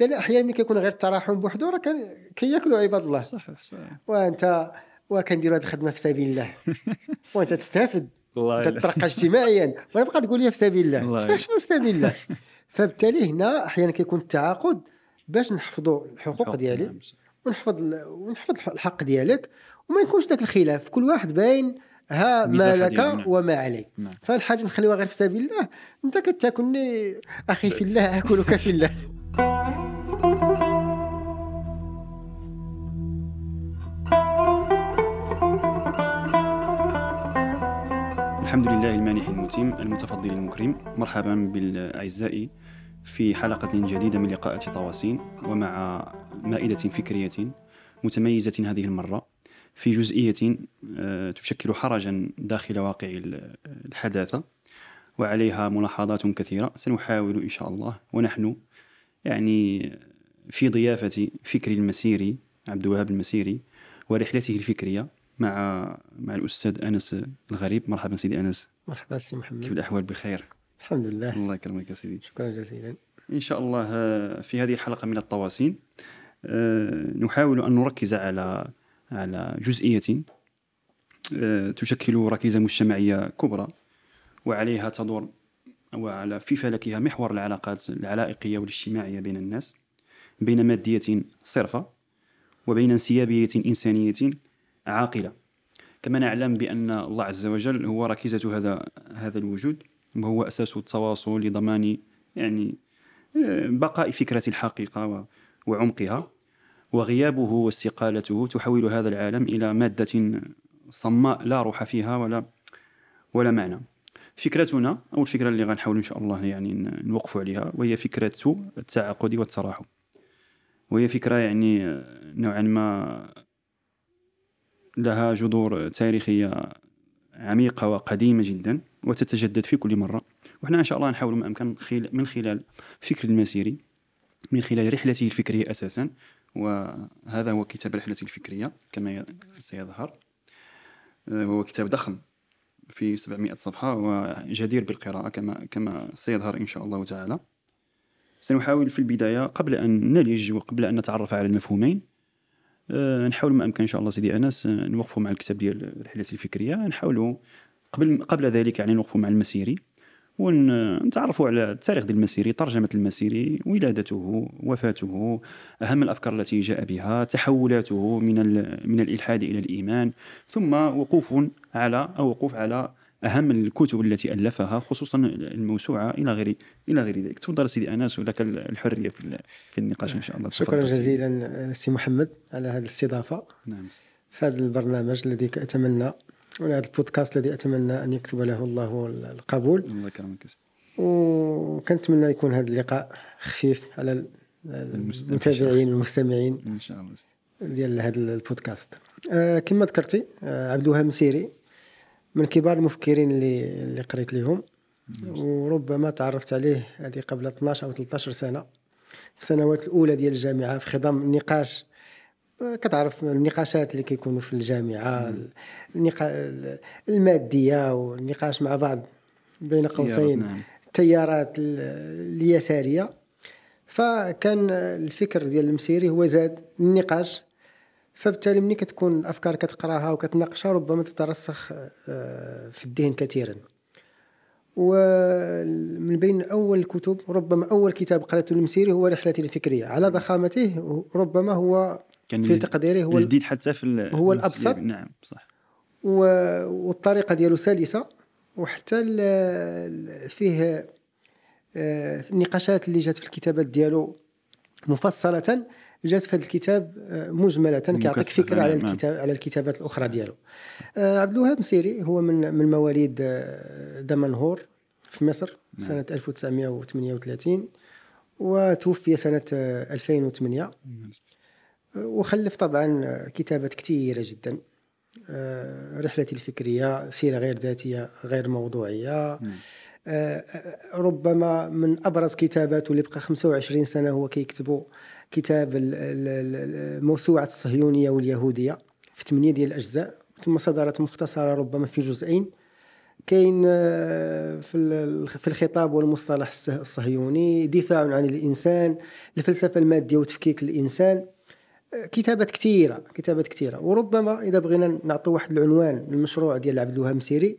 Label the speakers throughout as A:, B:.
A: لأن أحيانا ملي كيكون غير التراحم بوحدو راه كياكلوا عباد الله.
B: صح صح
A: وأنت وكنديروا هذه الخدمة في سبيل الله. وأنت تستافد.
B: والله
A: أنت تترقى اجتماعيا. وأنا بقى تقول لي في سبيل الله.
B: الله
A: فاش في سبيل الله؟ فبالتالي هنا أحيانا كيكون التعاقد باش نحفظوا الحقوق ديالي.
B: نعم،.
A: ونحفظ ونحفظ الحق ديالك. وما يكونش ذاك الخلاف. كل واحد باين ها ما لك
B: نعم.
A: وما عليك.
B: نعم.
A: فالحاجه نخليوها غير في سبيل الله. أنت كتاكلني أخي في الله أكلك في الله.
B: الحمد لله المانح المتيم المتفضل المكرم. مرحبا بالأعزاء في حلقة جديدة من لقاءات طواسين ومع مائدة فكرية متميزة هذه المرة في جزئية آه، تشكل حرجا داخل واقع ال- الحداثة وعليها ملاحظات كثيرة سنحاول إن شاء الله ونحن يعني في ضيافة فكر المسيري عبد الوهاب المسيري ورحلته الفكرية مع مع الأستاذ أنس الغريب. مرحبا سيدي أنس.
A: مرحبا سي
B: كيف
A: محمد
B: الأحوال؟ بخير.
A: الحمد لله.
B: الله يكرمك سيدي.
A: شكرا جزيلا.
B: إن شاء الله آه، في هذه الحلقة من الطواسين آه، نحاول أن نركز على على جزئية آه، تشكل ركيزة مجتمعية كبرى وعليها تدور وعلى في فلكها محور العلاقات العلائقية والاجتماعية بين الناس بين مادية صرفة وبين انسيابية إنسانية عاقلة. كما نعلم بأن الله عز وجل هو ركيزة هذا هذا الوجود وهو أساس التواصل لضمان يعني آه، بقاء فكرة الحقيقة وعمقها وغيابه واستقالته تحول هذا العالم إلى مادة صماء لا روح فيها ولا ولا معنى. فكرتنا أو الفكرة اللي غنحاول إن شاء الله يعني ن- نوقف عليها وهي فكرة التعاقد والتراحم. وهي فكرة يعني آه، نوعا ما لها جذور تاريخية عميقة وقديمة جدا وتتجدد في كل مرة. وحنا إن شاء الله نحاول ما أمكن خل- من خلال فكر المسيري من خلال رحلته الفكرية أساسا. وهذا هو كتاب رحلته الفكرية كما سيظهر. آه، وهو كتاب ضخم. في 700 صفحة وجدير بالقراءة كما كما سيظهر إن شاء الله تعالى. سنحاول في البداية قبل أن نلج وقبل أن نتعرف على المفهومين. آه، نحاول ما أمكن إن شاء الله سيدي أنس نوقفوا مع الكتاب ديال رحلة الفكرية. نحاولوا قبل قبل ذلك يعني نوقفوا مع المسيري. ونتعرفوا على التاريخ ديال المسيري ترجمة المسيري ولادته وفاته أهم الأفكار التي جاء بها تحولاته من من الإلحاد إلى الإيمان ثم وقوف على أو وقوف على أهم الكتب التي ألفها خصوصا الموسوعة إلى غير إلى غير ذلك. تفضل سيدي أنس ولك الحرية في في النقاش إن شاء الله.
A: شكرا. جزيلا سي محمد على هذه الاستضافة.
B: نعم.
A: في هذا البرنامج الذي اتمنى وهذا البودكاست الذي أتمنى أن يكتب له الله القبول.
B: الله يكرمك.
A: وكنتمنى يكون هذا اللقاء خفيف على ال- المتابعين والمستمعين
B: إن شاء الله.
A: ديال هذا البودكاست. آه كما ذكرتي آه عبد الوهاب مسيري من كبار المفكرين اللي اللي قريت لهم وربما تعرفت عليه هذه قبل 12 أو 13 سنة في السنوات الأولى ديال الجامعة في خضم النقاش كتعرف النقاشات اللي كيكونوا في الجامعة النقا... المادية والنقاش مع بعض بين قوسين
B: نعم.
A: التيارات ال- اليسارية. فكان الفكر ديال المسيري هو زاد النقاش. فبالتالي ملي كتكون الأفكار كتقراها وكتناقشها ربما تترسخ آه، في الذهن كثيرا. ومن بين أول الكتب ربما أول كتاب قرأته المسيري هو رحلتي الفكرية. على ضخامته ربما هو
B: كان
A: في تقديري هو
B: الجديد حتى في
A: هو. الأبسط.
B: نعم صح
A: والطريقة ديالو سلسة وحتى فيه آه، النقاشات اللي جات في الكتابات ديالو مفصلة جات في هذا الكتاب آه، مجملة كيعطيك فكرة على
B: نعم.
A: الكتاب على الكتابات الأخرى ديالو آه، عبد الوهاب مسيري هو من من مواليد آه، دمنهور في مصر
B: نعم.
A: سنة 1938 وتوفي سنة آه، 2008 وخلف طبعا كتابات كثيره جدا. آه، رحلتي الفكرية سيرة غير ذاتية غير موضوعية.
B: نعم.
A: آه، آه، ربما من أبرز كتاباته اللي بقى 25 سنة هو كيكتبوا كتاب الموسوعة الصهيونية واليهودية في ثمانية ديال الأجزاء. ثم صدرت مختصرة ربما في جزئين. كاين في ال- في الخطاب والمصطلح الصه- الصهيوني دفاع عن الإنسان الفلسفة المادية وتفكيك الإنسان. كتابات كثيره كتابات كثيره وربما إذا بغينا نعطي واحد العنوان للمشروع ديال عبد الوهاب مسيري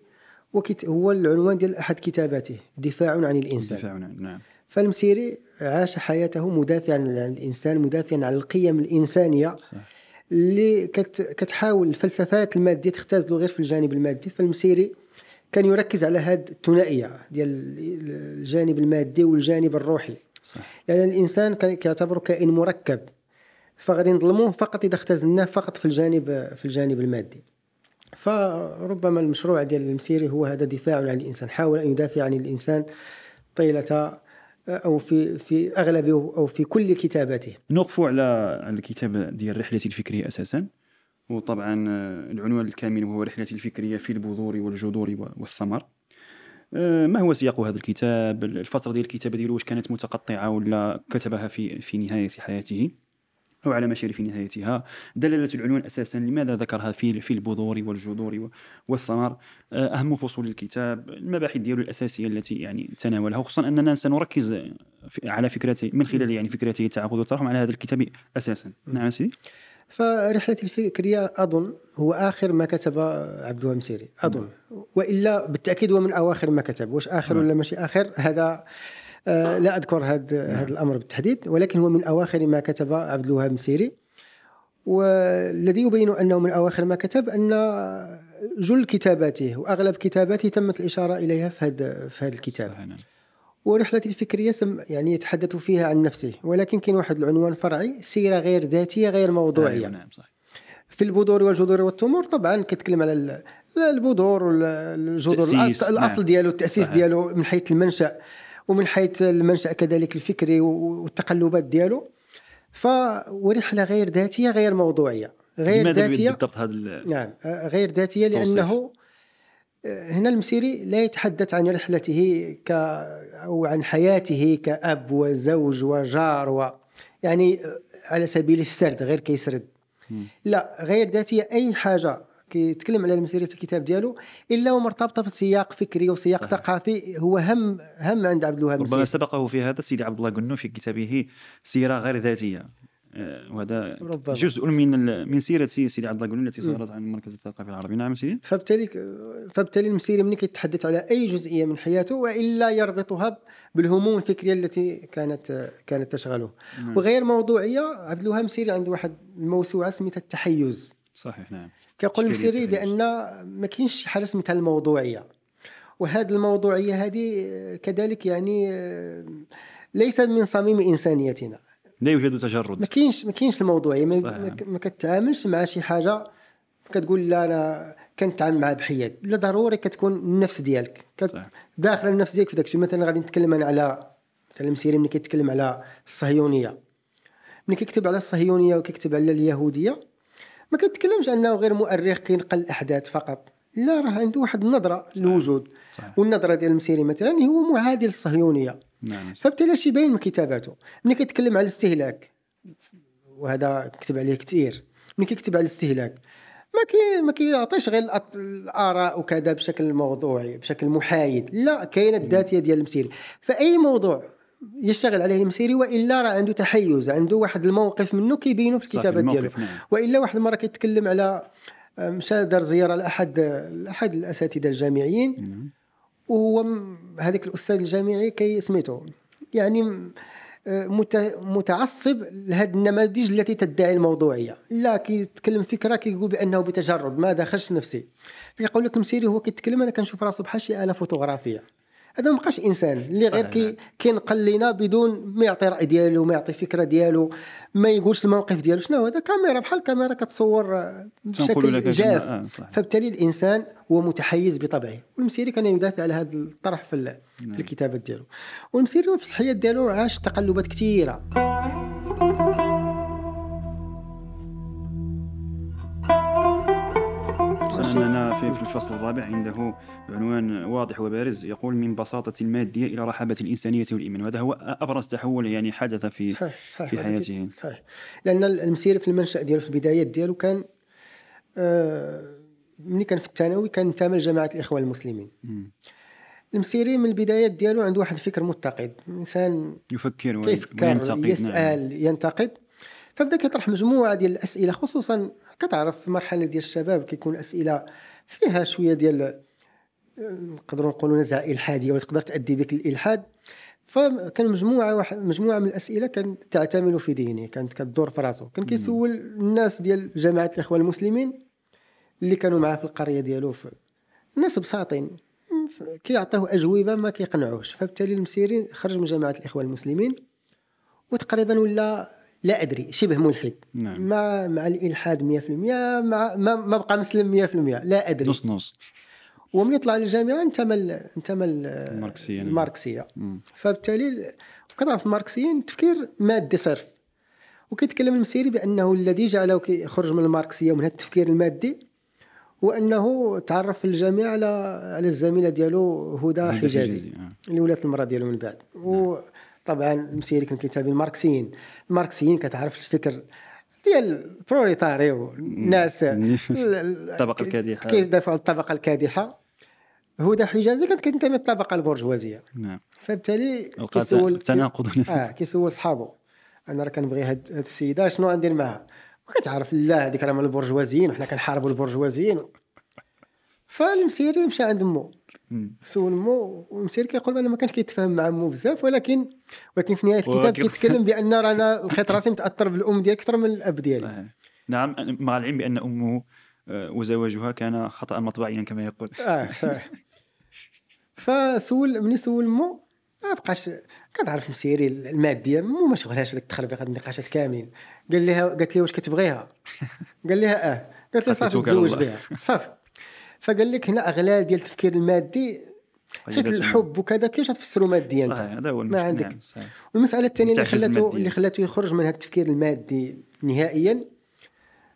A: هو العنوان ديال أحد كتاباته دفاع عن الإنسان.
B: دفاع عن- نعم.
A: فالمسيري عاش حياته مدافعا عن الإنسان مدافعا عن القيم الإنسانية
B: صح.
A: اللي كت كتحاول الفلسفات المادية تختزل غير في الجانب المادي. فالمسيري كان يركز على هذه الثنائية ديال الجانب المادي والجانب الروحي.
B: صح.
A: لأن الإنسان كان كيعتبره كائن مركب. فغادي نظلموه فقط إذا اختزلناه فقط في الجانب في الجانب المادي. فربما المشروع ديال المسيري هو هذا دفاع عن الإنسان حاول أن يدافع عن الإنسان طيلة أو في في اغلب أو في كل كتاباته.
B: نوقفوا على على الكتاب ديال رحلتي الفكرية أساسا. وطبعا آه، العنوان الكامل وهو رحلتي الفكرية في البذور والجذور والثمر. آه، ما هو سياق هذا الكتاب؟ الفترة ديال الكتابة ديالو واش كانت متقطعة ولا كتبها في في نهاية حياته؟ أو على مشارف نهايتها. دلالة العنوان أساسا لماذا ذكرها في في البذور والجذور والثمر آه، أهم فصول الكتاب المباحث ديالو الأساسية التي يعني تناولها وخصوصا أننا سنركز في- على فكرته من خلال يعني فكرته التعاقد والترحم على هذا الكتاب أساسا. نعم سيدي؟
A: فرحلتي الفكرية أظن هو آخر ما كتب عبد الوهاب مسيري أظن. وإلا بالتأكيد هو من أواخر ما كتب واش
B: نعم.
A: ولا ماشي آخر هذا لا أذكر هذا هذا الأمر بالتحديد ولكن هو من أواخر ما كتب عبد الوهاب مسيري والذي يبين أنه من أواخر ما كتب أن جل كتاباته وأغلب كتاباته تمت الإشارة إليها في هذا في هذا الكتاب
B: صحيح، نعم.
A: ورحلتي الفكرية سم يعني يتحدث فيها عن نفسه ولكن كاين واحد العنوان فرعي سيرة غير ذاتية غير موضوعية
B: أيوة، نعم صح
A: في البذور والجذور والتمور طبعا كتكلم على ال- البذور والجذور الأصل
B: نعم.
A: ديالو التأسيس
B: صحيح.
A: ديالو من حيث المنشأ ومن حيث المنشأ كذلك الفكري والتقلبات ديالو. ف ورحله غير ذاتية غير موضوعية. غير ذاتية؟
B: بالضبط هذا
A: نعم. آه، غير ذاتية
B: توصيف.
A: لأنه آه، هنا المسيري لا يتحدث عن رحلته ك أو عن حياته كأب وزوج وجار و يعني آه، على سبيل السرد غير كيسرد. لا غير ذاتية أي حاجة كيتكلم على المسيري في الكتاب ديالو إلا ومرتبطة بسياق فكري وسياق
B: صحيح.
A: ثقافي هو هم هم عند عبد الوهاب
B: ربما سبقه في هذا سيدي عبد الله قنو في كتابه سيرة غير ذاتية. آه، وهذا
A: ربما.
B: جزء من من سيرة سيدي عبد الله قنو التي صدرت عن المركز الثقافي العربي. نعم سيدي.
A: فبالتالي فبالتالي المسيري ملي كيتحدث على أي جزئية من حياته وإلا يربطها بالهموم الفكرية التي كانت كانت تشغله. وغير موضوعية عبد الوهاب المسيري عنده واحد الموسوعة سميتها التحيز.
B: صحيح نعم.
A: كيقول
B: التحيز.
A: بأن ما كاينش شي حاجة سميتها الموضوعية. وهذه الموضوعية هذه كذلك يعني ليس من صميم إنسانيتنا.
B: لا يوجد
A: ما
B: تجرد
A: كاينش ما كاينش الموضوعية. ما,
B: صحيح.
A: ما, ما كتعاملش مع شي حاجة كتقول لا أنا كنتعامل معها بحياد. لا ضروري كتكون النفس ديالك. داخل النفس ديالك في داكشي. مثلا غادي نتكلم أنا على مثلا المسيري ملي كيتكلم على الصهيونية. ملي كيكتب على الصهيونية وكيكتب على اليهودية ما كيتكلمش أنه غير مؤرخ كينقل الأحداث فقط. لا راه عنده واحد النظرة للوجود. والنظرة ديال المسيري مثلا هو معادي للصهيونية.
B: نعم.
A: فبالتالي هادشي باين من كتاباته. ملي كيتكلم على الاستهلاك وهذا كتب عليه كثير ملي كيكتب على الاستهلاك ما كي ما كيعطيش غير الآراء وكذا بشكل موضوعي بشكل محايد. لا كاينة الذاتيه ديال المسيري. فأي موضوع يشتغل عليه المسيري وإلا راه عنده تحيز عنده واحد الموقف منه كيبينو في الكتابات ديالو.
B: نعم.
A: وإلا واحد المرة كيتكلم على آه، مشى دار زيارة لأحد لأحد الأساتذة الجامعيين.
B: نعم.
A: وهو هذاك الأستاذ الجامعي كي سميتو يعني آه، مت- متعصب لهذه النماذج التي تدعي الموضوعية. لا كيتكلم فكرة كيقول بأنه بتجرد ما دخلش نفسي. كيقول لك المسيري هو كيتكلم أنا كنشوف راسو بحال شي آلة فوتوغرافية. هذا ما بقاش إنسان. اللي غير. كي كينقل لنا بدون ما يعطي رأي ديالو ما يعطي فكرة ديالو ما يقولش الموقف ديالو. شنو هذا كاميرا بحال كاميرا كتصور بشكل جاف.
B: آه،.
A: فبالتالي الإنسان هو متحيز بطبعه. والمسيري كان يدافع على هذا الطرح في, في الكتابات ديالو. والمسيري في الحياة ديالو عاش تقلبات كثيرة.
B: أننا في في الفصل الرابع عنده عنوان واضح وبارز يقول من بساطة المادية إلى رحابة الإنسانية والإيمان وهذا هو أبرز تحول يعني حدث في
A: صحيح صحيح
B: في حياته.
A: صحيح. لأن المسيري في المنشأ ديالو في البدايات ديالو كان آه ملي كان في الثانوي كان انتمى لجماعه الاخوان المسلمين. المسيري من البدايات ديالو عنده واحد الفكر متقد إنسان
B: يفكر وينتقد نعم.
A: يسأل ينتقد. فبدأ كيطرح مجموعة ديال الأسئلة خصوصا كتعرف في مرحلة ديال الشباب كيكون أسئلة فيها شوية ديال آه، نقدروا نقولوا نزعه الحاديه وتقدر تؤدي بك الإلحاد. فكان مجموعة واحد مجموعة من الأسئلة كانت تعتمل في دينه كانت كتدور في راسه كان كيسول الناس ديال جماعة الاخوان المسلمين اللي كانوا معاه في القرية ديالو الناس بساطين كيعطيوه أجوبة ما كيقنعوش. فبالتالي المسيري خرج من جماعة الاخوان المسلمين وتقريبا ولا لا أدري شبه ملحد
B: نعم.
A: مع مع الإلحاد 100% مع ما, ما بقى مسلم 100% لا أدري
B: نص نص
A: ومن طلع للجامعة انتمى انتمى ال-
B: الماركسية، نعم.
A: الماركسية
B: مم.
A: فبالتالي كتعرف الماركسيين تفكير مادي صرف وكيتكلم المسيري بأنه الذي جعله يخرج من الماركسية ومن هذا التفكير المادي هو انه تعرف في الجامعة على على الزميلة ديالو هدى حجازي
B: حجازي، آه.
A: اللي ولات المرأة ديالو من بعد وطبعا المسيري كان كيتابع الماركسيين. الماركسيين كتعرف الفكر ديال البروليتاري والناس.
B: الطبقة الكادحة.
A: كيدافعوا الطبقة الكادحة. هدى حجازي كانت كتنتمي للطبقة البرجوازية.
B: نعم.
A: فبالتالي كيسول
B: تناقض
A: آه كيسول صحابو أنا راه كنبغي هاد السيدة شنو غندير معها وكتعرف لا هذيك راه من البرجوازيين وحنا كنحاربوا البرجوازيين. فالمسيري مشى عند مو. سول مو والمسيري كيقول بان ما كانش كيتفاهم مع مو بزاف ولكن ولكن في نهاية الكتاب كيتكلم بأن رانا لقيت راسي متأثر بالأم ديالي أكثر من الأب ديالي.
B: نعم مع العلم بأن أمه آه، وزواجها كان خطأ مطبعيا كما يقول.
A: آه ف... فسول ملي سول مو ما بقاش كتعرف مسيري المادية مو ما شغلهاش في ديك النقاشات كاملين. قال لها قالت لي واش كتبغيها؟ قال لها آه. قالت لي صافي تزوج. بها. صافي. فقال لك هنا أغلال ديال التفكير المادي حيت الحب وكذا كيفاش تفسروا ماديا أنت
B: صحيح هذا هو
A: ما. عندك
B: نعم، صحيح.
A: والمسألة الثانية اللي خلاته. اللي خلاته يخرج من هذا التفكير المادي نهائيا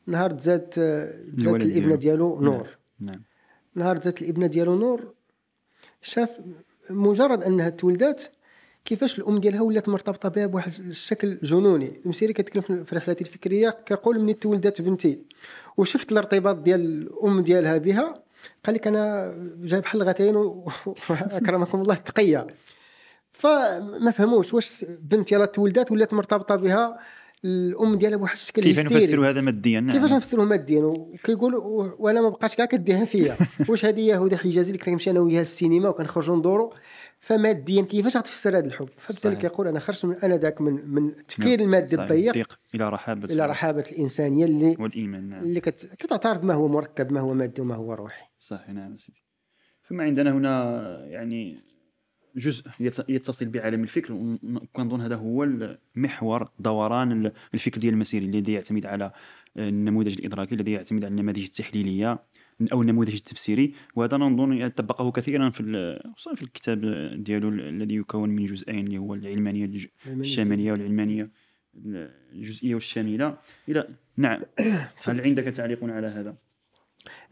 A: نهار تزاد تزاد الإبنة
B: ديالو.
A: ديالو نور
B: نعم
A: نهار جات الإبنة ديالو نور شاف مجرد أنها تولدات كيفاش الأم ديالها ولات مرتبطة بها بواحد الشكل جنوني المسيري كيتكلم في رحلتي الفكرية كيقول مني تولدت بنتي وشفت الارتباط ديال الأم ديالها بها قال لك أنا جايب حلقتين و- واكرمكم الله التقيه فما فهموش واش بنت يلا تولدات ولات مرتبطة بها الأم ديالها بواحد الشكل
B: كيف
A: هستيري.
B: نفسر هذا ماديا؟ نعم.
A: كيفاش نفسروه ماديا؟ وكيقول وأنا ما بقاش كاع كديها فيا. واش هذه هدى حجازي اللي كنت كنمشي أنا وياها السينما وكنخرجوا ندوروا؟ فماديا كيفاش غتفسر هذا الحب؟ فبالتالي. كيقول أنا خرجت من أنا ذاك من من التفكير المادي
B: صحيح.
A: الضيق
B: الضيق إلى رحابة.
A: إلى رحابة الإنسانية اللي
B: والإيمان نعم.
A: اللي كت... كتعترف ما هو مركب ما هو مادي وما هو روحي.
B: صحيح نعم سيدي. ثم عندنا هنا يعني جزء يت- يتصل بعالم الفكر وكنظن هذا هو محور دوران ال- الفكر ديال المسيري الذي يعتمد على النموذج الإدراكي الذي يعتمد على النماذج التحليلية أو النموذج التفسيري. وهذا نظن طبقه كثيرا في خصوصا في الكتاب ديالو الذي يكون من جزئين اللي هو العلمانية الشاملية والعلمانية الجزئية والشاملة. إلى نعم هل عندك تعليق على هذا؟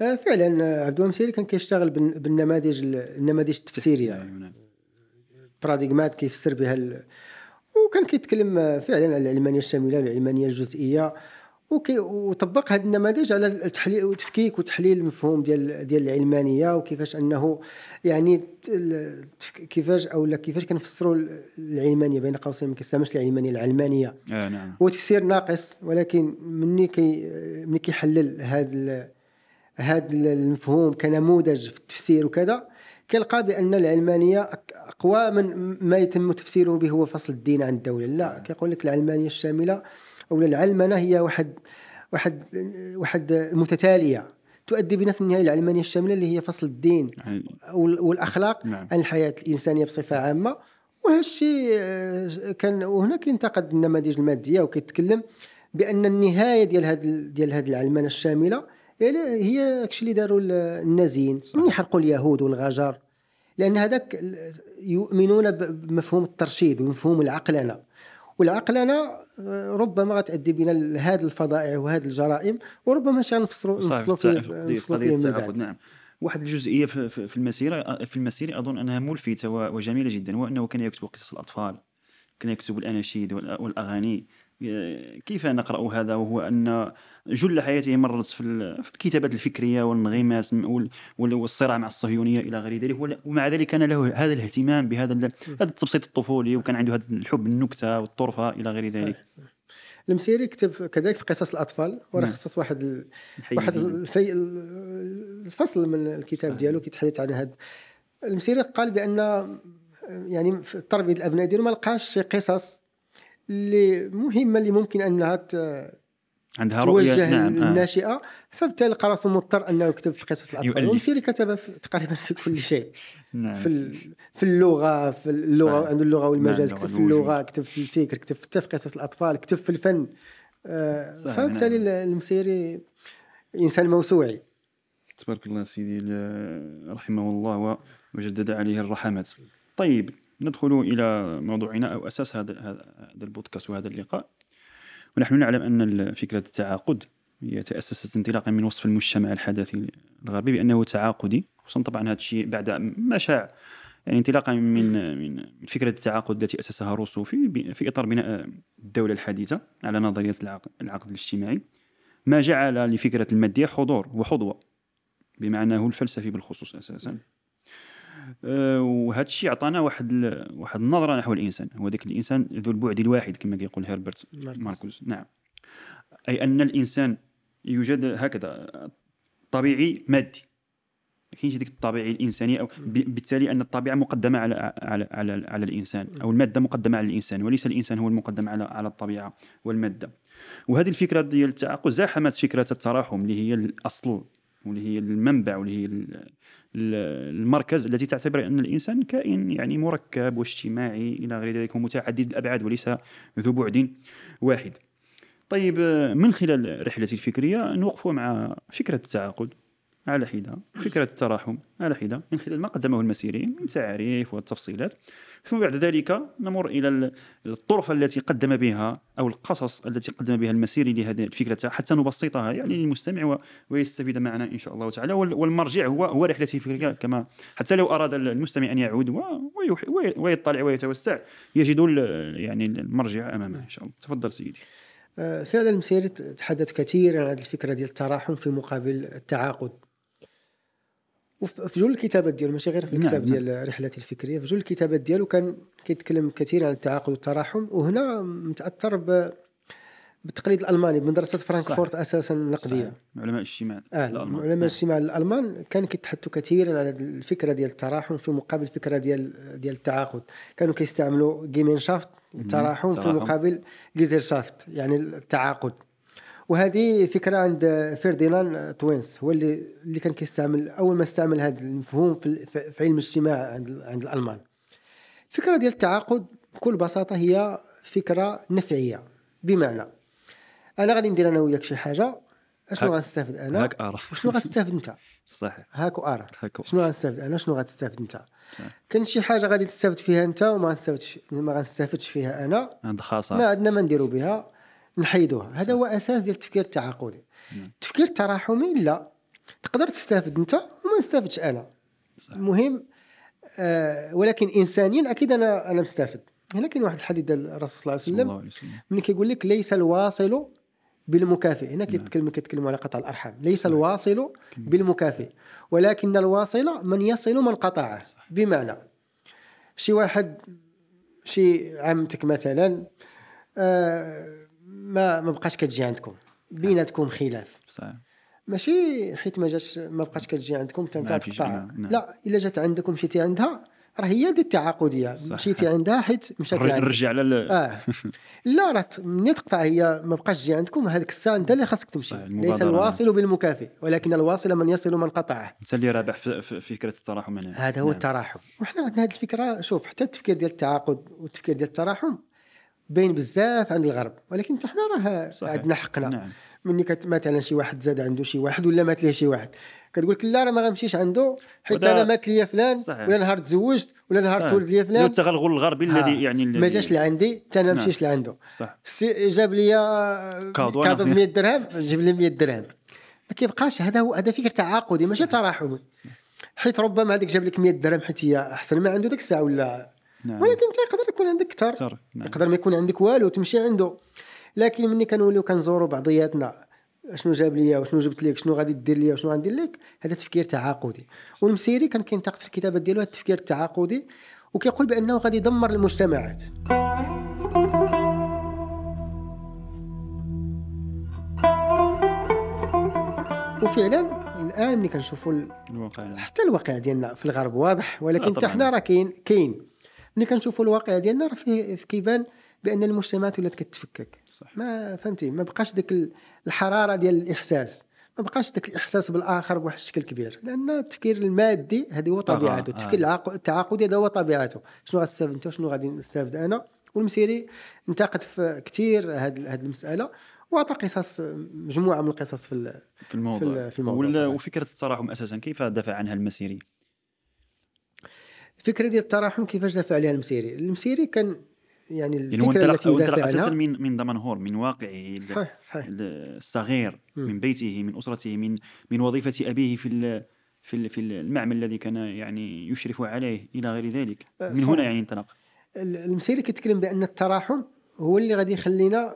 A: آه فعلا آه، عبد الوهاب كان كيشتغل بالن- بالنماذج ال- النماذج التفسيرية.
B: نعم.
A: باراديغمات كيفسر بها ال... وكان كيتكلم آه، فعلا على العلمانية الشاملة والعلمانيه الجزئية وكي وطبق هذه النماذج على التحليل وتفكيك وتحليل المفهوم ديال ديال العلمانية وكيفاش أنه يعني كيفاش أو لا كيفاش كنفسروا العلمانية بين قوسين ما كيستعملش العلمانية العلمانية.
B: آه نعم.
A: هو تفسير ناقص ولكن مني كي مني كيحلل هذا هذا المفهوم كنموذج في التفسير وكذا كيلقى بأن العلمانية أقوى من ما يتم تفسيره به هو فصل الدين عن الدولة. لا كيقول لك العلمانية الشاملة أو العلمنه هي واحد واحد واحد متتالية تؤدي بنا في النهاية العلمانية الشاملة اللي هي فصل الدين
B: يعني
A: وال- والأخلاق
B: نعم.
A: عن الحياة الإنسانية بصفة عامة. وهذا الشيء آه، كان وهنا كينتقد النماذج المادية وكيتكلم بأن النهاية ديال هذه ديال هذه العلمانة الشاملة يعني هي داكشي اللي داروا ال- النازيين. من حرقوا اليهود والغجر؟ لأن هذاك يؤمنون بمفهوم الترشيد ومفهوم العقلنه والعقلنه آه، ربما غتؤدي بنا لهذه الفظائع وهذه الجرائم وربما
B: صحيح
A: نفصلوا فيه نفصلوا فيه من
B: التعاقد
A: بعد.
B: نعم. واحد الجزئية في في المسيرة في المسيرة أظن أنها ملفتة و- وجميلة جدا وأنه كان يكتب قصص الأطفال كان يكتب الأناشيد وال- والأغاني. آه، كيف نقرأ هذا وهو أن جل حياته مرت في ال- في الكتابات الفكرية والانغماس وال- وال- والصراع مع الصهيونية إلى غير ذلك ومع ذلك كان له هذا الاهتمام بهذا هذا التبسيط الطفولي وكان عنده هذا الحب النكتة والطرفة إلى غير ذلك
A: صحيح. المسيري كتب كذلك في قصص الأطفال وراه
B: نعم.
A: خصص واحد ال... واحد. الفي... الفصل من الكتاب. ديالو كيتحدث عن هذا المسيري قال بأن يعني في تربيه الأبناء ديالو ما لقاش قصص اللي مهمه اللي ممكن أنها ت-
B: عندها رؤية
A: توجه
B: نعم آه.
A: للناشئه فبالتالي لقى راسو مضطر أنه يكتب في قصص الأطفال.
B: يؤلف.
A: والمسيري كتب في تقريبا في كل شيء.
B: نعم.
A: في ال- في اللغة في
B: اللغة.
A: عنده اللغة والمجاز.
B: نعم،
A: كتب في
B: اللغة
A: اللغة كتب في الفكر كتب حتى في قصص الأطفال كتب في الفن. آه، فبالتالي
B: نعم.
A: المسيري إنسان موسوعي.
B: تبارك الله سيدي رحمه الله وجدد عليه الرحمات طيب ندخل إلى موضوعنا أو أساس هذا هذا البودكاست وهذا اللقاء. ونحن نعلم أن فكرة التعاقد هي تأسست انطلاقا من وصف المجتمع الحداثي الغربي بأنه تعاقدي خصوصا طبعا هذا الشيء بعد ما شاع يعني انطلاقا من من فكرة التعاقد التي أسسها روسو في في إطار بناء الدولة الحديثة على نظرية العقد, الاجتماعي. ما جعل لفكرة المادية حضور وحظوة بمعناه الفلسفي بالخصوص أساسا. وهذا الشيء عطانا واحد ال- واحد النظرة نحو الإنسان. هو ذاك الإنسان ذو البعد الواحد كما كيقول هربرت
A: ماركوس.
B: ماركوس. نعم. أي أن الإنسان يوجد هكذا طبيعي مادي. ما كاينش ديك الطبيعي الإنساني أو بالتالي أن الطبيعة مقدمة على على على, على الإنسان أو المادة مقدمة على الإنسان وليس الإنسان هو المقدم على على الطبيعة والمادة. وهذه الفكرة ديال التعاقد زاحمت فكرة التراحم اللي هي الأصل واللي هي المنبع واللي هي ال- ال- المركز التي تعتبر أن الإنسان كائن يعني مركب واجتماعي إلى غير ذلك ومتعدد الأبعاد وليس ذو بعد واحد. طيب من خلال رحلتي الفكرية نوقف مع فكرة التعاقد على حدة، فكرة التراحم على حدة من خلال ما قدمه المسيري من تعاريف والتفصيلات ثم بعد ذلك نمر إلى ال- الطرف التي قدم بها أو القصص التي قدم بها المسيري لهذه الفكرة حتى نبسطها يعني للمستمع ويستفيد معنا إن شاء الله تعالى. وال- والمرجع هو هو رحلته الفكريه كما حتى لو أراد المستمع أن يعود ويطلع ويتوسع يجد يعني المرجع أمامه إن شاء الله. تفضل سيدي.
A: آه، فعلا المسيري تحدث كثيرا عن الفكرة ديال التراحم في مقابل التعاقد. وف- في جل الكتابات ديالو ماشي غير في
B: نعم،
A: الكتاب
B: نعم.
A: ديال رحلتي الفكرية في جل الكتابات ديالو كان كيتكلم كثيرا عن التعاقد والتراحم وهنا متأثر ب بالتقليد الألماني بمدرسة فرانكفورت أساسا النقديه.
B: علماء الاجتماع
A: آه
B: الألمان.
A: علماء
B: نعم.
A: الاجتماع الألمان كانوا كيتحدثوا كثيرا على الفكرة ديال التراحم في مقابل الفكرة ديال ديال التعاقد كانوا كيستعملوا Gemeinschaft التراحم في. مقابل Gesellschaft يعني التعاقد وهذه فكرة عند فرديناند تونيز هو اللي اللي كان كيستعمل أول ما استعمل هذا المفهوم في في علم الاجتماع عند عند الألمان. الفكرة ديال التعاقد بكل بساطة هي فكرة نفعية بمعنى أنا غادي ندير أنا وياك شي حاجة
B: أشنو
A: غنستافد أنا؟
B: هاك ارى
A: وشنو غتستافد أنت؟
B: صحيح.
A: هاك وارى
B: هاك
A: شنو غنستافد أنا؟ شنو غتستافد
B: أنت.
A: كان شي حاجة غادي تستافد فيها أنت وما غنستافدش ما غنستافدش فيها
B: أنا.
A: ما
B: خاصة.
A: عندنا ما نديرو بها. نحيدوها. هذا هو أساس ديال التفكير التعاقدي.
B: نعم.
A: التفكير التراحمي لا. تقدر تستافد أنت وما نستافدش أنا.
B: صح.
A: المهم آه ولكن انسانيا أكيد أنا أنا مستافد. هنا كاين واحد الحديث ديال الرسول صلى الله عليه
B: صلى
A: وسلم
B: الله عليه وسلم.
A: ملي كيقول لك ليس الواصل بالمكافئ. هنا كيتكلم كيتكلموا على قطع الأرحام. ليس الواصل بالمكافئ. ولكن الواصل من يصل من قطعه. بمعنى شي واحد شي عمتك مثلا آه ما ما بقاش كتجي عندكم. بيناتكم خلاف.
B: صحيح.
A: ماشي حيت ما جاتش ما بقاش كتجي عندكم حتى انت تقطع.
B: نعم.
A: لا إلا جات عندكم مشيتي عندها راه هي دي
B: التعاقدية.
A: مشيتي عندها حيت مشات لعندك
B: نرجع على
A: آه. لا راه ملي تقطع هي ما بقاش تجي عندكم هذيك الساعة انت اللي خاصك تمشي. ليس الواصل بالمكافئ ولكن الواصل من يصل من قطعه.
B: انت اللي رابح في في فكرة التراحم هنا.
A: هذا هو
B: نعم.
A: التراحم. وحنا عندنا هذه الفكرة شوف حتى التفكير ديال التعاقد والتفكير ديال التراحم باين بزاف عند الغرب ولكن حتى حنا راه. عندنا حقنا
B: نعم
A: مني كت مثلا شي واحد زاد عنده شي واحد ولا مات ليه شي واحد كتقول لك لا راه ما غنمشيش عنده حيت أنا مات ليا فلان
B: صحيح.
A: ولا نهار تزوجت ولا نهار. تولد ليا فلان
B: التغلغل الغربي الذي يعني
A: ما جاش لعندي حتى أنا
B: نعم.
A: مشيش لعنده
B: صح
A: سي جاب لي
B: cadeau
A: cadeau ب
B: نصيحة.
A: 100 درهم جيب لي 100 درهم ما كيبقاش هذا هو هذا فكر تعاقدي ماشي تراحمي حيت ربما هذاك جاب لك 100 درهم حيت هي أحسن ما عنده ديك الساعة ولا
B: نعم.
A: ولكن انت يقدر يكون عندك كثر
B: أكثر، نعم.
A: يقدر ما يكون عندك والو تمشي عنده. لكن ملي كنوليو كنزوروا بعضياتنا شنو جاب ليا وشنو جبت لك شنو غادي دير ليا وشنو غندير لك هذا تفكير تعاقدي. والمسيري كان كينتقد في الكتابات ديالو هذا التفكير التعاقدي وكيقول بأنه غادي يدمر المجتمعات. وفعلا الآن ملي كنشوفوا ال-
B: الواقع.
A: حتى الواقع ديالنا في الغرب واضح ولكن
B: لا
A: حتى. حنا راه كاين كاين. ملي كنشوفوا الواقع ديالنا راه فيه كيبان بأن المجتمعات ولات كتفكك.
B: صح
A: ما فهمتي؟ ما بقاش ديك ال- الحرارة ديال الإحساس. ما بقاش داك الإحساس بالآخر بواحد الشكل كبير. لأن التفكير المادي هذه هو طبيعته.
B: آه.
A: التفكير العاق- التعاقدي هذا هو طبيعته. شنو غتستافد أنت وشنو غادي نستافد أنا؟ والمسيري انتقد في كثير هذه المسألة. واعطى قصص مجموعة من القصص في
B: في الموضوع.
A: في ال- في الموضوع.
B: ولا-. وفكرة التراحم أساسا كيف دافع عنها المسيري؟
A: الفكرة ديال التراحم كيفاش دافع عليها المسيري المسيري كان يعني
B: يعني
A: الفكرة
B: انطلق
A: التي
B: انطلق
A: يدافع أساسا
B: من من دمنهور من واقعه
A: صحيح صحيح
B: ال- الصغير. من بيته من أسرته من من وظيفة أبيه في ال- في في المعمل الذي كان يعني يشرف عليه إلى غير ذلك
A: أه،
B: من
A: صحيح.
B: هنا يعني انطلق
A: ال- المسيري كيتكلم بأن التراحم هو اللي غادي يخلينا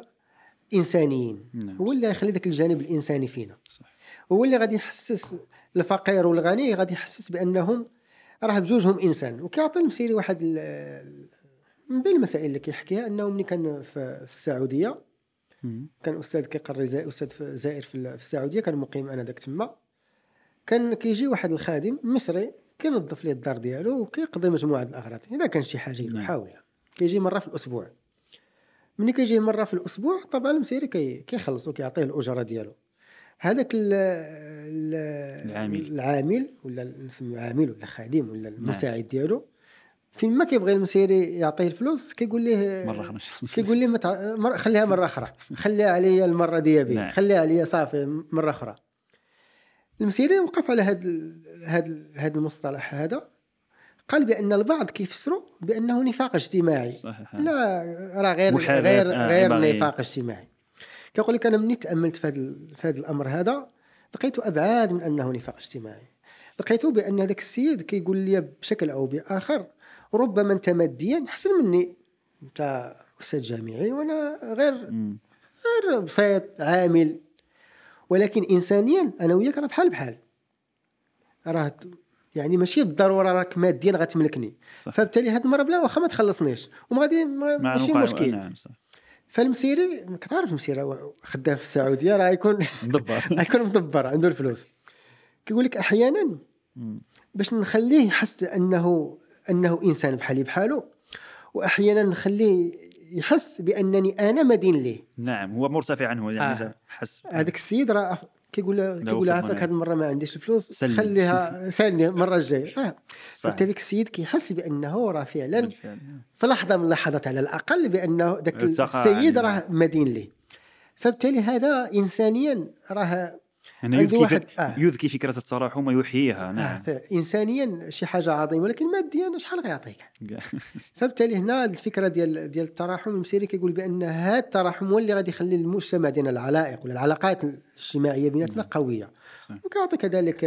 A: إنسانيين
B: نعم.
A: هو اللي غيخلي ذاك الجانب الإنساني فينا
B: صح.
A: هو اللي غادي يحسس الفقير والغني غادي يحسس بأنهم راه بجوجهم إنسان وكيعطي المسيري واحد من بين المسائل اللي كيحكيها أنه ملي كان في, في
B: السعودية.
A: كان أستاذ كيقري زي أستاذ في- زائر في ال- في السعودية كان مقيم أنا داك تما. كان كيجي واحد الخادم مصري كينظف ليه الدار ديالو وكيقضي مجموعة الأغراض. إذا كان شي حاجة
B: نعم.
A: يحاول. كيجي مرة في الأسبوع. ملي كيجي مرة في الأسبوع طبعا المسيري كي كيخلص وكيعطيه الأجرة ديالو. هذاك ال- ال-
B: العامل.
A: العامل ولا نسميو عامل ولا خادم ولا
B: نعم.
A: المساعد ديالو فين ما كيبغي المسيري يعطيه الفلوس كيقول ليه
B: مرة أخرى
A: كيقول لي متع... مر... خليها مرة أخرى خليها عليا المرة دي بي
B: نعم.
A: خليها عليا صافي مرة أخرى المسيري وقف على هذا هذا هذا المصطلح هذا قال بأن البعض كيفسروا بأنه نفاق اجتماعي
B: صحيح
A: لا راه غير غير
B: آه،
A: غير. نفاق اجتماعي كيقول لك أنا مني تأملت في هذا في هذا الأمر هذا لقيت أبعاد من أنه نفاق اجتماعي. لقيت بأن هذاك السيد كيقول لي بشكل أو بآخر ربما أنت ماديا أحسن مني أنت أستاذ جامعي وأنا غير. غير بسيط عامل. ولكن انسانيا أنا وياك راه بحال بحال. راه يعني ماشي بالضرورة راك ماديا غتملكني. فبالتالي هاد المرة بلا واخا ما تخلصنيش. وما غادي ماشي مشكل.
B: نعم صح.
A: فالمسيري كتعرف المسيري خدام في السعودية راه يكون
B: مدبر
A: يكون مدبر عنده الفلوس كيقول لك
B: أحيانا.
A: باش نخليه يحس أنه أنه إنسان بحالي بحاله واحيانا نخليه يحس بأنني أنا مدين ليه
B: نعم هو مرتفع عنه يعني
A: آه.
B: حس
A: هذاك السيد راه كيقول كيقول له
B: فضل
A: عافاك. هذه المرة ما عنديش الفلوس
B: سلني.
A: خليها سالني المرة الجاية آه.
B: صح
A: فهذاك السيد كيحس بأنه راه فعلا
B: بالفعل.
A: في لحظة من اللحظات على الأقل بأنه ذاك السيد راه مدين ليه فبالتالي هذا انسانيا راه
B: يعني يذكي,
A: واحد-. آه.
B: يذكي فكرة التراحم ويحييها
A: آه
B: نعم
A: انسانيا شي حاجة عظيمة ولكن ماديا شحال غيعطيك. فبالتالي هنا الفكرة ديال ديال التراحم المسيري كيقول بأن هذا التراحم هو اللي غادي يخلي المجتمع ديالنا العلائق ولا العلاقات الاجتماعية بيناتنا قوية
B: صح.
A: وكيعطي كذلك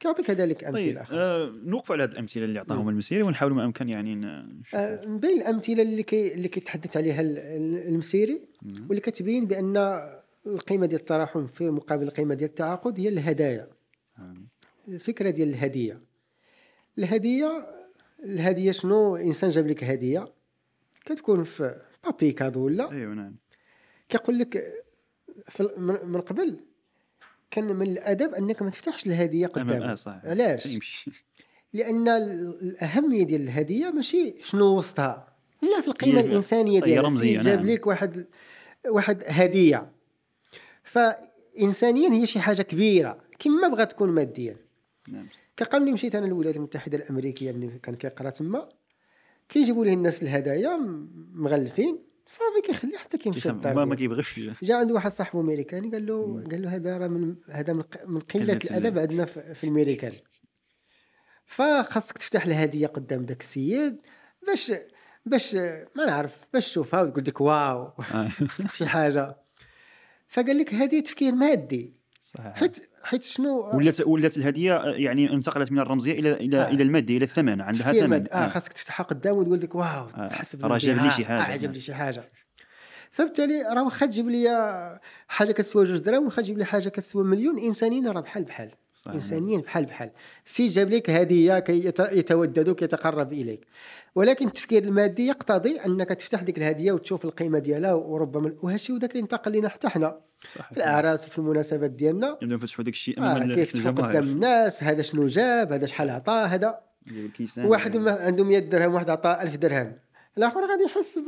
A: كيعطي كذلك
B: طيب
A: امثله أخرى
B: آه نوقف على هذه الأمثلة اللي عطاهم المسيري ونحاول ما أمكن يعني نشوف
A: آه، من بين الأمثلة اللي كي اللي كيتحدث عليها ال- ال- المسيري
B: نعم.
A: واللي كتبين بأن القيمة ديال التراحم في مقابل القيمة ديال التعاقد هي الهدايا.
B: آه.
A: الفكرة ديال الهدية. الهدية الهدية شنو؟ إنسان جاب لك هدية كتكون في بابي كادو ولا؟
B: أيوه نعم.
A: كيقول لك من قبل كان من الأدب أنك ما تفتحش
B: الهدية آه
A: قدامك. علاش؟ لأن ال- الأهمية ديال الهدية ماشي شنو وسطها. لا في القيمة
B: الإنسانية
A: ديالها. جاب. لك واحد واحد هدية. فانسانيا هي شي حاجة كبيرة كما بغات تكون ماديا.
B: نعم.
A: كقبل ملي مشيت أنا للولايات المتحدة الأمريكية ملي كان كيقرأ تما كيجيبوا ليه الناس الهدايا مغلفين صافي كيخليه حتى كيمشي للدار
B: ما. كيبغيش.
A: جا عنده واحد صاحبه أمريكاني قال له قال له هذا راه من هذا من, قلة
B: قلة
A: الأدب عندنا في, في الميريكان فخاصك تفتح الهديه قدام داك السيد باش باش ما نعرف باش تشوفها وتقول لك waouh.
B: آه.
A: شي حاجة. فقال لك هذه تفكير مادي
B: صحيح
A: حيت حيت شنو
B: ولات ولات الهدية آه، يعني انتقلت من الرمزية إلى إلى
A: آه.
B: إلى المادي إلى الثمن عندها ثمن
A: مادي آه خاصك تفتحها قدام وتقول لك waouh
B: آه.
A: تحس
B: راه جاب لي شي. حاجة.
A: آه جاب لي شي حاجة فبالتالي راه واخا تجيب لي حاجة كتسوى جوج دراهم واخا تجيب لي حاجة كتسوى مليون. انسانيا راه بحال بحال. انسانيا بحال بحال. السيد جاب لك هديه كي يت- يتوددك يتقرب إليك. ولكن التفكير المادي يقتضي أنك تفتح ديك الهدية وتشوف القيمة ديالها وربما وهذا الشيء ودا كينتقل لنا حتى حنا. في الأعراس وفي المناسبات ديالنا.
B: يبداو يفتحوا داك الشيء
A: آه
B: امام
A: كيف تحط قدام الناس هذا شنو جاب هذا شحال عطى هذا. واحد ما عنده 100 درهم واحد عطى 1000 درهم. الآخر غادي يحس ب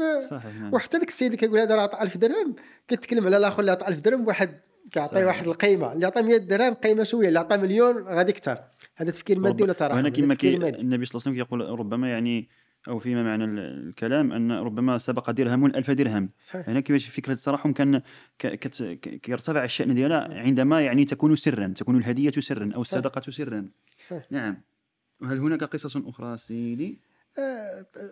B: نعم.
A: وحتى داك السيد اللي كيقول هذا راه عطى 1000 درهم كيتكلم على الآخر اللي عطى 1000 درهم واحد كيعطيه
B: صحيح.
A: واحد القيمة اللي عطى 100 درهم قيمة شوية اللي عطى مليون غادي كثر هذا تفكير مادي ولا تراحم
B: وهنا كما كي. النبي صلى الله عليه وسلم يقول ربما يعني أو فيما معنى ال- الكلام أن ربما سبق درهم ألف درهم
A: صحيح.
B: هنا كيفاش فكرة التراحم كان كيرتفع الشأن ديالها عندما يعني تكون سرا تكون الهدية سرا
A: أو.
B: الصدقة سرا
A: صحيح
B: نعم وهل هناك قصص أخرى سيدي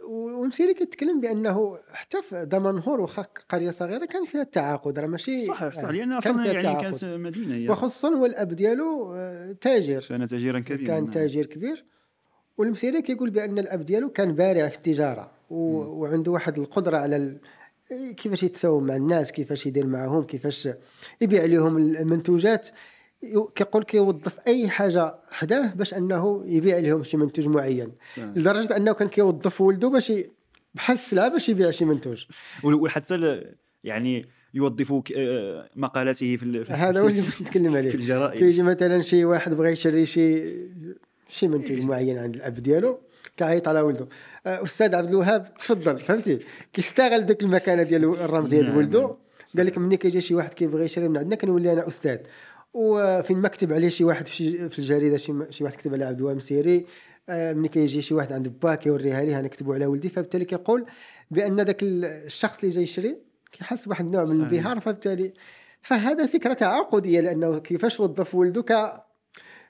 A: والمسيري كيتكلم بأنه حتى في دمنهور واخا قرية صغيرة كان فيها التعاقد راه ماشي
B: صحيح صح
A: آه، لأن
B: أصلا
A: فيها
B: يعني
A: التعاقد.
B: كانت مدينة هي
A: وخصوصا هو الأب ديالو آه، تاجر.
B: كان تاجرا كبيرا
A: كان
B: نعم.
A: تاجر كبير. والمسيري كيقول بأن الأب ديالو كان بارع في التجارة و... وعنده واحد القدرة على ال... كيفاش يتساوم مع الناس كيفاش يدير معهم كيفاش يبيع لهم المنتوجات. كيقول كيوظف أي حاجة حداه باش أنه يبيع لهم شي منتوج معين.
B: صح.
A: لدرجة أنه كان كيوظف ولده باش. بحال السلعة باش يبيع شي منتوج.
B: وحتى يعني يوظف آه، مقالاته في
A: هذا هو اللي نتكلم عليه.
B: في الجرائد.
A: كيجي مثلا شي واحد بغى يشري شي شي منتوج معين عند الأب ديالو كيعيط على ولده. آه، أستاذ عبد الوهاب تفضل فهمتي؟ كيستغل ديك المكانة ديالو الرمزيه ديال
B: نعم،
A: ولده. قال لك ملي كيجي شي واحد كيبغي يشري من عندنا كنولي أنا أستاذ. وفين ما كتب عليه شي واحد في, الجريدة شي, شي واحد كتب على عبد الوهاب مسيري آه، ملي كيجي شي واحد عند با كيوريها ليه أنا كتبوا على ولدي. فبالتالي كيقول بأن ذاك الشخص اللي جاي يشري كيحس بواحد النوع من. الانبهار فبالتالي فهذا فكرة تعاقدية لأنه كيفاش وظف ولده ك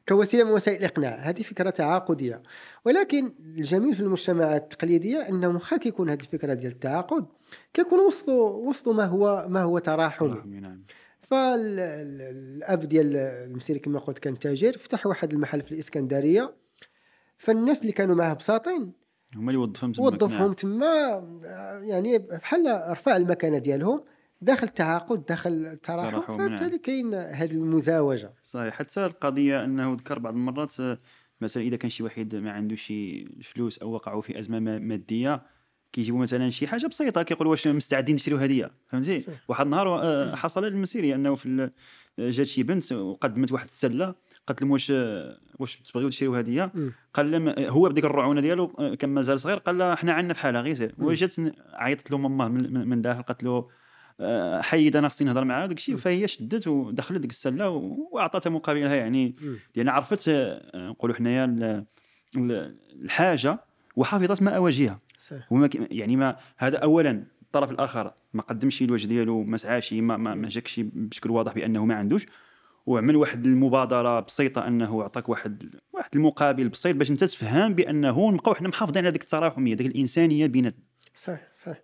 A: كوسيلة من وسائل الاقناع هذه فكرة تعاقدية. ولكن الجميل في المجتمعات التقليدية أنه واخا كيكون هذه الفكرة ديال التعاقد كيكون وصلوا وصلوا ما هو ما هو تراحمي
B: نعم.
A: فالاب ديال المسيري كما قلت كان تاجر فتح واحد المحل في الإسكندرية فالناس اللي كانوا معاه بساطين
B: هما اللي وظفهم تماك،
A: وظفهم
B: نعم.
A: تما يعني بحال رفع المكانة ديالهم داخل التعاقد داخل التراحم
B: تراحم،
A: فبالتالي
B: نعم.
A: كاين هذه المزاوجة
B: صحيح حتى القضية أنه ذكر بعض المرات آه، مثلا إذا كان شي واحد ما عنده شي فلوس أو وقعوا في أزمة ما- مادية كيجيبوا مثلا شي حاجة بسيطة كيقولوا واش مستعدين نشريو هدية فهمتي. واحد النهار آه، حصل للمسيري أنه في آه، جات شي بنت وقدمت واحد السلة قالت لهم واش آه، واش تبغيو تشريو
A: هدية.
B: قال لهم هو بديك الرعونة ديالو كان مازال صغير قال لها حنا عندنا في حالها غير سير. وجات عيطت له ماماه من, داخل قالت له حيد أنا خصني نهضر معاه داك الشيء فهي شدت ودخلت ديك السلة واعطتها مقابلها يعني. لأن عرفت نقولوا حنايا ال- ال- الحاجة وحفظت ما اواجهها
A: صحيح.
B: وما يعني ما هذا اولا الطرف الآخر ما قدمش الوجه ديالو ما سعاش ما ما, ما جاكش بشكل واضح بأنه ما عندوش. وعمل واحد المبادرة بسيطة أنه عطاك واحد واحد المقابل بسيط باش أنت تفهم بأنه نبقاو حنا محافظين على ديك التراحميه ديك الإنسانية بيناتنا
A: صحيح صحيح.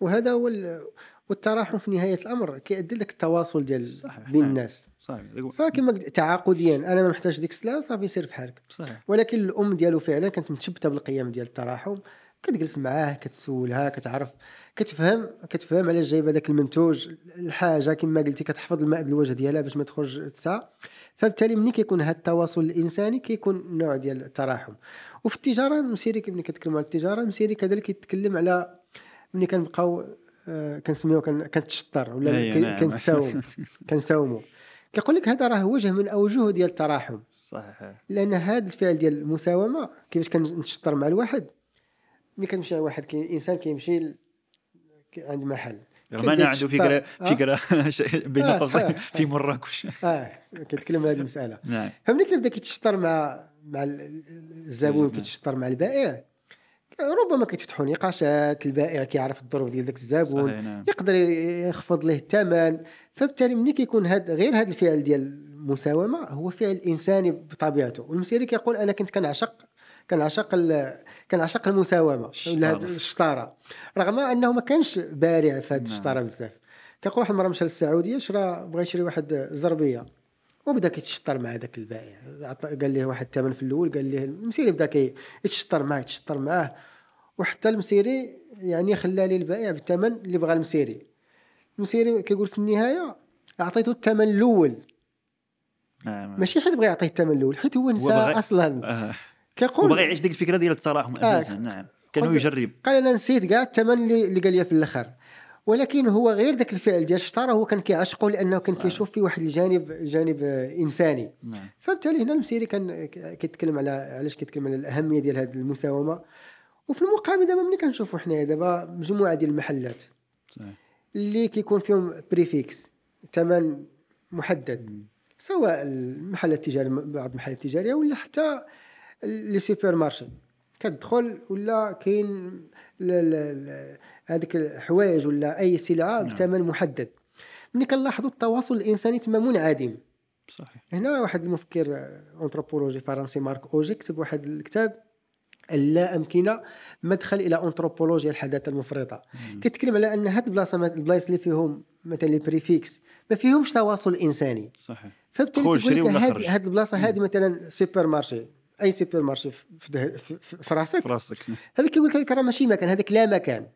A: وهذا هو ال- والتراحم في نهاية الأمر كيؤدي لك التواصل ديال بين. الناس.
B: صحيح.
A: فكما تعاقديا. أنا ما محتاج ديك السلعة صافي سير في حالك.
B: صحيح.
A: ولكن الأم ديالو فعلا كانت متشبتة بالقيم ديال التراحم. كتجلس معاه كتسولها كتعرف كتفهم كتفهم علاش جايبه داك المنتوج. الحاجة كما قلتي كتحفظ الماء الوجه ديالها باش ما تخرج تسعى فبالتالي ملي كيكون هذا التواصل الإنساني كيكون نوع ديال التراحم. وفي التجارة المسيري ملي كتكلم على التجارة المسيري كذلك يتكلم على ملي كنبقاو آه، كنسميوه كن- كنتشطر ولا
B: أي
A: كي-
B: نعم.
A: كنتساوم. كنساومو. كيقول لك هذا راه وجه من أوجه ديال التراحم.
B: صحيح.
A: لأن هذا الفعل ديال المساومة كيفاش كنتشطر مع الواحد؟ ملي كنمشي على واحد كي إنسان كيمشي عند محل.
B: رغم ان
A: كيبدا
B: عنده. فكره
A: آه.
B: فكرة شيء بين
A: آه،
B: قوسين في مراكش.
A: آه كيتكلم على هذه المسألة.
B: نعم.
A: فملي كيبدا كيتشطر مع مع ال- ال- الزبون
B: نعم.
A: كيتشطر مع البائع؟ ربما كيتفتحوا نقاشات البائع كيعرف الظروف ديال داك الزبون
B: نعم.
A: يقدر يخفض له الثمن. فبالتالي ملي كيكون هاد غير هذا الفعل ديال المساومة هو فعل إنساني بطبيعته. والمسيري كيقول أنا كنت كنعشق كنعشق ال- كنعشق المساومة ولا.
B: الشطارة.
A: رغم أنه ما كانش بارع في هاد
B: نعم.
A: الشطارة بزاف. كيقول واحد المرة مشى للسعودية شرا بغى يشري واحد زربية. وبدا كيتشطر مع ذاك البائع. قال ليه واحد الثمن في الأول قال ليه المسيري بدا كيتشطر معاه يتشطر معاه. وحتى المسيري يعني خلى لي البائع بالثمن اللي بغى المسيري. المسيري كيقول في النهاية أعطيته الثمن الأول.
B: نعم.
A: ماشي حيت بغى يعطيه الثمن الأول حيت هو نسى أصلا.
B: آه.
A: كيقول
B: وبغى يعيش ديك الفكرة ديال التراحم
A: آه.
B: أساسا. نعم. كانوا يجرب.
A: قال أنا نسيت كاع الثمن اللي قال لي في الآخر ولكن هو غير ذاك الفعل ديال الشطارة هو كان كيعشقه لأنه كان. كيشوف فيه واحد الجانب جانب آه، إنساني.
B: نعم.
A: فبالتالي هنا المسيري كان كيتكلم على علاش كيتكلم على الأهمية ديال هذه المساومة. وفي المقابل دابا ملي كنشوفوا حنايا دابا مجموعة ديال المحلات
B: صحيح
A: اللي كيكون فيهم prix fixe ثمن محدد. سواء المحلات التجارية بعض المحلات التجارية ولا حتى لي سوبر مارشي كتدخل ولا كاين هذيك الحوايج ولا أي سلعة
B: نعم.
A: بثمن محدد. ملي كنلاحظوا التواصل الإنساني تما منعدم.
B: صحيح.
A: هنا واحد المفكر أنثروبولوجي فرنسي مارك أوجي كتب واحد الكتاب اللا امكنه مدخل إلى أنثروبولوجيا الحداثة المفرطة. كيتكلم على أن هاد البلاصة البلايص اللي فيهم مثلا les prix fixes ما فيهمش تواصل إنساني.
B: صحيح.
A: فبالتالي كيقول لك هاد. هاد البلاصة هادي مثلا supermarché أي supermarché في في, راسك.
B: في راسك
A: هذاك كيقول لك راه ماشي مكان هذاك لا مكان.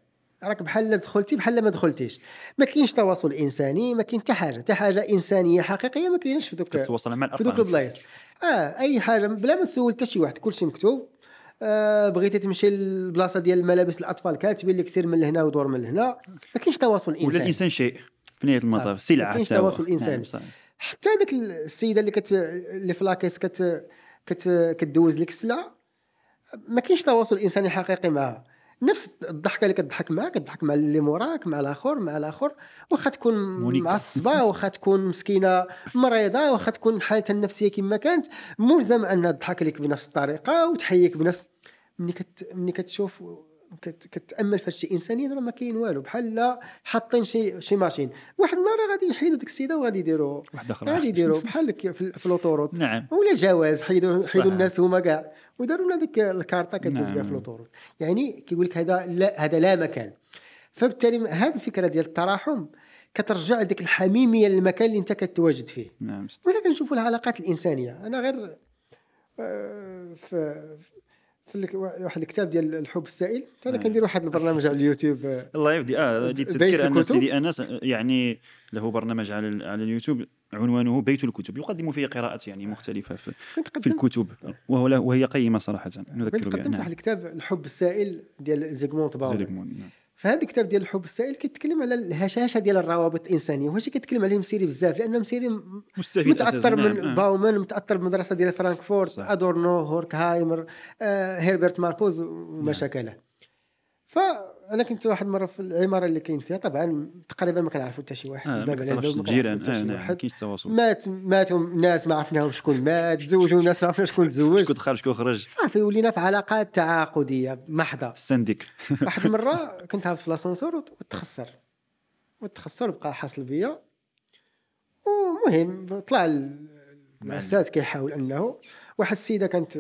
A: راك بحال دخلتي بحال ما دخلتيش. ما كاينش تواصل إنساني ما كاين حتى حاجة. حتى حاجة إنسانية حقيقية ما كاينش في دوك
B: كتواصل مع
A: في دوك البلايص. آه أي حاجة بلا ما تسول حتى شي واحد كلشي مكتوب. آه بغيتي تمشي للبلاصه ديال الملابس الأطفال كاتبين لك سير من لهنا ودور من لهنا. ما كاينش تواصل
B: ولا
A: إنساني.
B: الإنسان شيء في نهاية المطاف. سلعة
A: ما كاينش. تواصل.
B: نعم صحيح
A: حتى ديك السيدة اللي كت اللي في la caisse كت كت كدوز لك السلعه ما كاينش تواصل إنساني حقيقي معها نفس الضحكة اللي كتضحك معاه كتضحك مع اللي موراك مع الآخر مع الآخر واخا تكون. معصبه واخا تكون مسكينة مريضة واخا تكون حالتها النفسية كما كانت. ملزم أنها تضحك لك بنفس الطريقة وتحييك بنفس. ملي كت ملي كتشوف كت... كتأمل في هادشي انسانيا راه ما كاين والو. بحال لا حاطين شي شي ماشين. واحد النهار غادي يحيدوا ديك السيدة وغادي يديروا
B: واحدة أخرى
A: غادي يديروا بحال في, ال autoroute.
B: نعم.
A: ولا جواز. حيدوا حيدوا. الناس هما كاع. وداروا لنا ديك الكارطة كدوز
B: نعم.
A: بها في ال autoroute. يعني كيقول لك هذا لا هذا لا مكان. فبالتالي هذه الفكرة ديال التراحم كترجع لديك الحميمية للمكان اللي انت كتواجد فيه.
B: نعم.
A: ولا كنشوفوا العلاقات الإنسانية. أنا غير آه، في في واحد الكتاب ديال الحب السائل. أنا
B: آه.
A: كندير واحد البرنامج على اليوتيوب. آه،
B: الله يبدي آه
A: بيت
B: لتذكير أن
A: الكتب.
B: سيدي أنس يعني له برنامج على ال- على اليوتيوب عنوانه بيت الكتب. يقدم فيه قراءات يعني مختلفة في, في الكتب وهو وهي قيمة صراحة. نذكر
A: كنت
B: بها
A: قدمت واحد الكتاب الحب السائل ديال زيغموند
B: نعم.
A: فهذا الكتاب ديال الحب السائل كيتكلم على الهشاشه ديال الروابط الانسانيه وهاش كيتكلم عليه مسيري بزاف لأن مسيري
B: مستفيد
A: متأثر
B: نعم،
A: من
B: آه.
A: باومان متأثر بالمدرسة ديال فرانكفورت
B: صح.
A: أدورنو هوركهايمر آه، هيربرت ماركوز وما
B: نعم.
A: شاكله فانا كنت واحد المره في العمارة اللي كاين فيها طبعا تقريبا ما كنعرفوا حتى شي واحد
B: آه ما كتعرفش الجيران. نعم ما
A: واحد.
B: كاينش تواصل.
A: مات ماتوا ناس ما عرفناهم شكون مات تزوجوا ناس ما عرفنا شكون تزوج.
B: شكون دخل شكون خرج.
A: صافي ولينا في علاقات تعاقدية محضة.
B: السانديك
A: واحد المره كنت هابط في l'ascenseur وتخسر. وتخسر بقى حاصل بيا. ومهم طلع ال- الأستاذ كيحاول أنه واحد السيدة كانت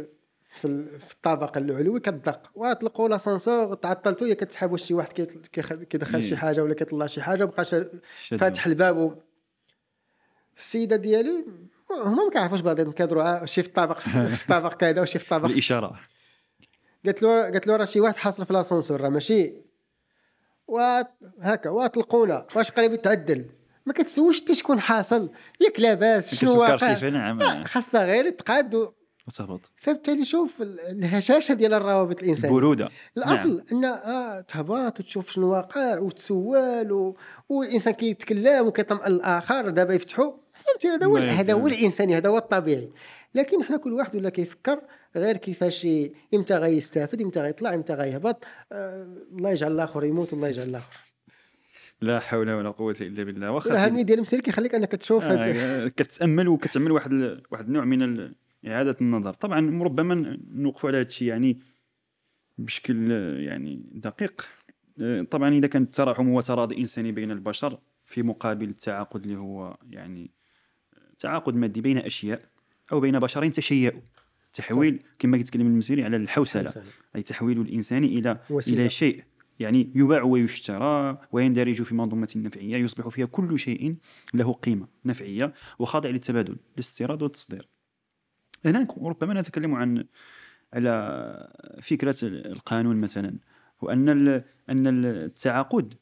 A: في في الطابق العلوي كتدق. وطلقوا لاسانسور تعطلتو هي كتسحب واش شي واحد كيدخل شي. حاجة ولا كيطلع شي حاجة وبقى. فاتح الباب و... السيدة ديالي هما ما كيعرفوش بعضهم كيهضروا ع- شي في الطابق في الطابق كذا وشي في الطابق.
B: بالإشارة.
A: قالت له قالت له راه شي واحد حاصل في لاسونسور راه ماشي. وهكا واطلقونا واش قريب يتعدل؟ ما كتسولش حتى شكون حاصل. ياك لاباس شنو واقع.
B: نعم.
A: آه، خاصها غير تقاد
B: وتهبط.
A: فبالتالي شوف ال- الهشاشة ديال الروابط الإنسانية.
B: البروده
A: الأصل أن آه تهبط وتشوف شنو واقع وتسول و... والإنسان كيتكلم وكيطمئن الآخر دابا يفتحوا فهمتي؟ هذا هو
B: الله
A: هذا هو. الإنساني هذا هو الطبيعي. لكن حنا كل واحد ولا كيفكر غير كيفاش إمتى غيستافد إمتى غيطلع إمتى غيهبط. آه الله يجعل الآخر يموت والله يجعل الآخر.
B: لا حول ولا قوة إلا بالله. واخا
A: الاهميه ديال المسير كيخليك أنك تشوف
B: آه، كتأمل وكتعمل واحد ال- واحد النوع من ال- إعادة النظر. طبعا ربما نوقفوا على هذا الشيء يعني بشكل يعني دقيق. طبعا إذا كان التراحم هو تراضي إنساني بين البشر في مقابل التعاقد اللي هو يعني تعاقد مادي بين أشياء أو بين بشرين تشيئوا تحويل كما كيتكلم المسيري على الحوسلة. أي تحويل الإنسان إلى
A: وسيلة.
B: إلى شيء. يعني يباع ويشترى ويندرج في منظومة نفعية يصبح فيها كل شيء له قيمة نفعية وخاضع للتبادل الاستيراد والتصدير. هنا ربما نتكلم عن على فكرة القانون مثلا وأن أن التعاقد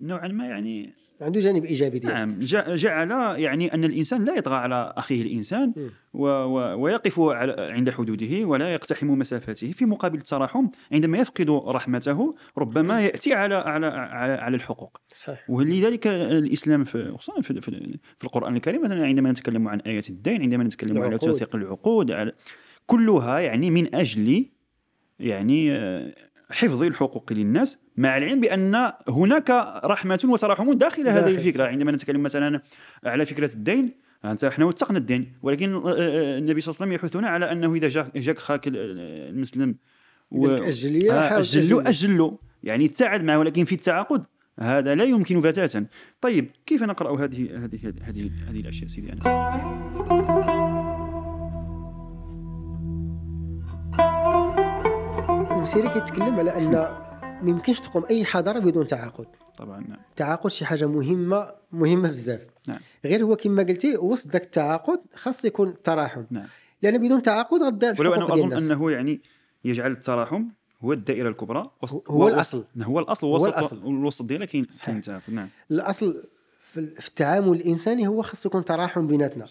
B: نوعا ما يعني
A: عنده جانب إيجابي ديالو.
B: نعم جع- جعل يعني أن الإنسان لا يطغى على أخيه
A: الإنسان.
B: و و ويقف على عند حدوده ولا يقتحم مسافاته. في مقابل التراحم عندما يفقد رحمته ربما يأتي على على على, على الحقوق.
A: صحيح.
B: ولذلك الإسلام في خصوصا في, في, في القرآن الكريم مثلا عندما نتكلم عن آيات الدين عندما نتكلم على
A: العقود.
B: توثيق العقود على كلها يعني من أجل يعني آه، حفظ الحقوق للناس مع العلم بأن هناك رحمة وتراحم داخل هذه
A: الفكرة.
B: عندما نتكلم مثلا على فكرة الدين أنت إحنا وثقنا الدين ولكن آه، آه، النبي صلى الله عليه وسلم يحثنا على أنه إذا جاك جاك خاك ال- المسلم
A: قال لك أجل لي،
B: آه،
A: حاول
B: أجل له
A: تأجل.
B: أجل له يعني تساعد معه ولكن في التعاقد هذا لا يمكن بتاتا طيب كيف نقرأ هذه هذه هذه هذه الأشياء سيدي انس
A: المسيري كيتكلم على أن ما يمكنش تقوم أي حضارة بدون تعاقد.
B: طبعا نعم.
A: التعاقد شي حاجة مهمة مهمة بزاف.
B: نعم.
A: غير هو كما قلتي وسط ذاك التعاقد خاص يكون التراحم
B: نعم.
A: لأن بدون تعاقد غتضيع
B: ولو
A: ديال
B: اظن أنه يعني يجعل التراحم هو الدائرة الكبرى وسط
A: هو الأصل.
B: هو الأصل
A: هو
B: وسط
A: الأصل.
B: والوسط ديالها كاين
A: صحيح.
B: كاين التعاقد نعم.
A: الأصل في في التعامل الإنساني هو خاص يكون تراحم بيناتنا.